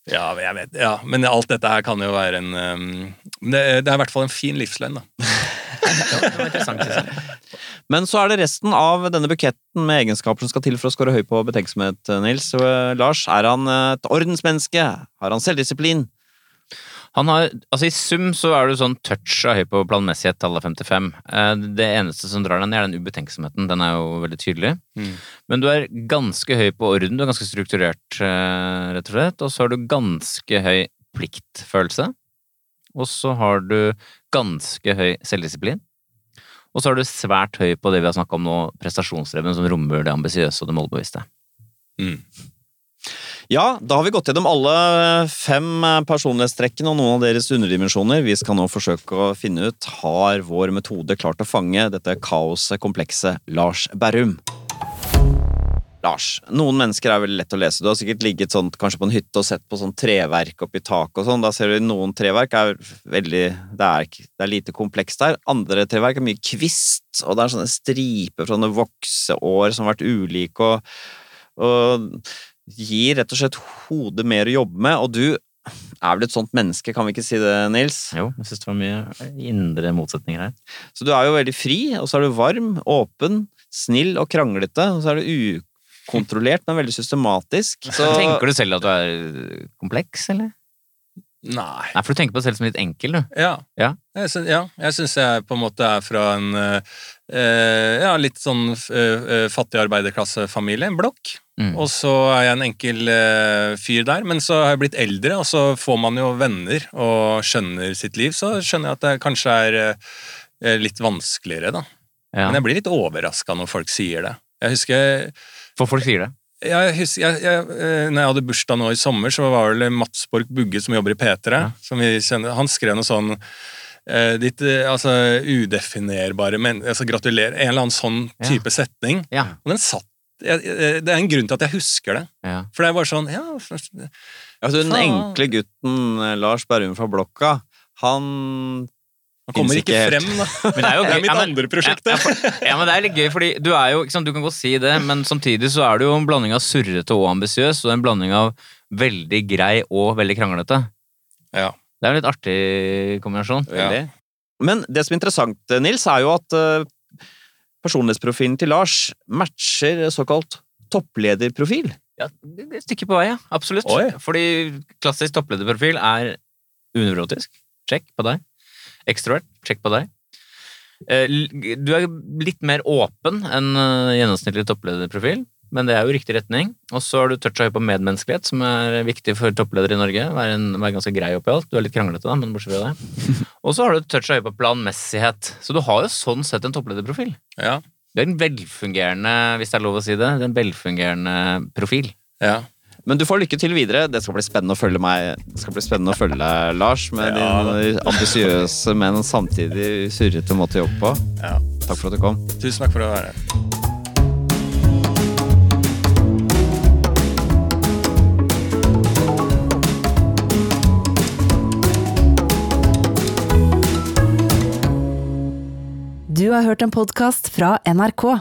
Ja, jeg vet, ja, men alt dette her kan jo være en um, det, det er i hvert fall en fin livsløgn, da. Men så er det resten av denne buketten med egenskaper som skal til for å score høy på betenksomhet, Nils. Eh, Lars, er han et ordensmenneske? Har han selvdisiplin? Han har, altså I sum så er du sånn touch av høy på planmessighet til alle 55. Eh, Det eneste som drar deg ned, er den ubetenksomheten. Den er jo veldig tydelig. Mm. Men du er ganske høy på orden. Du er ganske strukturert, eh, rett og slett. Og så har du ganske høy pliktfølelse. Og så har du ganske høy selvdisiplin. Og så er du svært høy på det vi har snakka om nå, prestasjonsdreven, som rommer det ambisiøse og det målbevisste. Mm. Ja, da har vi gått gjennom alle fem eh, personlighetstrekkene og noen av deres underdimensjoner. Vi skal nå forsøke å finne ut har vår metode klart å fange dette kaoset, komplekse Lars Berrum. Lars, noen mennesker er veldig lett å lese. Du har sikkert ligget sånt, kanskje på en hytte og sett på sånn treverk oppi taket og sånn. Da ser du noen treverk er veldig det er, det er lite komplekst der. Andre treverk er mye kvist, og det er sånne striper fra sånne vokseår som har vært ulike, og, og gir rett og slett hodet mer å jobbe med. Og du er vel et sånt menneske, kan vi ikke si det, Nils? Jo, jeg syns det var mye indre motsetninger her. Så du er jo veldig fri, og så er du varm, åpen, snill og kranglete. Og så er du ukontrollert, men veldig systematisk. Så, Tenker du selv at du er kompleks, eller? Nei. Nei, for du tenker på deg selv som litt enkel, du. Ja. Ja. Jeg syns, ja, jeg syns jeg på en måte er fra en eh, eh, ja, litt sånn eh, eh, fattig arbeiderklassefamilie, en blokk. Mm. Og så er jeg en enkel eh, fyr der, men så har jeg blitt eldre, og så får man jo venner og skjønner sitt liv, så skjønner jeg at det kanskje er eh, litt vanskeligere, da. Ja. Men jeg blir litt overraska når folk sier det. Jeg husker For folk sier det. Jeg husker, jeg, jeg, eh, når jeg hadde bursdag nå i sommer, så var det Mats Borch Bugge som jobber i P3. Ja. som vi kjenner, Han skrev noe sånn eh, ditt eh, altså, udefinerbare men, altså, Gratulerer. En eller annen sånn Ja. type setning. Ja. Og den satt jeg, jeg, Det er en grunn til at jeg husker det. ja. For det er bare sånn ja, først- altså, den enkle gutten eh, Lars Berrum fra Blokka, han Man kommer ikke ikke frem, da. Men det er jo Det er mitt Ja, men- andre prosjekt. Ja, det. Ja, ja, men det er litt gøy, fordi du er jo, sant, du kan godt si det, men samtidig så er du jo en blanding av surrete og ambisiøs, og en blanding av veldig grei og veldig kranglete. Ja. Det er en litt artig kombinasjon. Ja. Men det som er interessant, Nils, er jo at eh, personlighetsprofilen til Lars matcher såkalt topplederprofil. Ja, det er et stykke på vei, ja. Absolutt. Oi. Fordi klassisk topplederprofil er unevrotisk. Sjekk på deg. Ekstrovert. Sjekk på deg. Eh, Du er litt mer åpen enn eh, gjennomsnittlig topplederprofil, men det er jo riktig retning. Og så har du toucha høy på medmenneskelighet, som er viktig for toppledere i Norge. Være, en, være ganske grei oppi alt. Du er litt kranglete, da, men bortsett fra det. Og så har du toucha høy på planmessighet. Så du har jo sånn sett en topplederprofil. Ja. Det er en velfungerende, hvis det er lov å si det, det er en velfungerende profil. Ja. Men du får lykke til videre. Det skal bli spennende å følge meg. Det skal bli spennende å følge Lars, med Ja. din ambisiøse, men samtidig surrete måte å jobbe på. ja. Takk for at du kom. Tusen takk for å være her. Du har hørt en podkast fra NRK.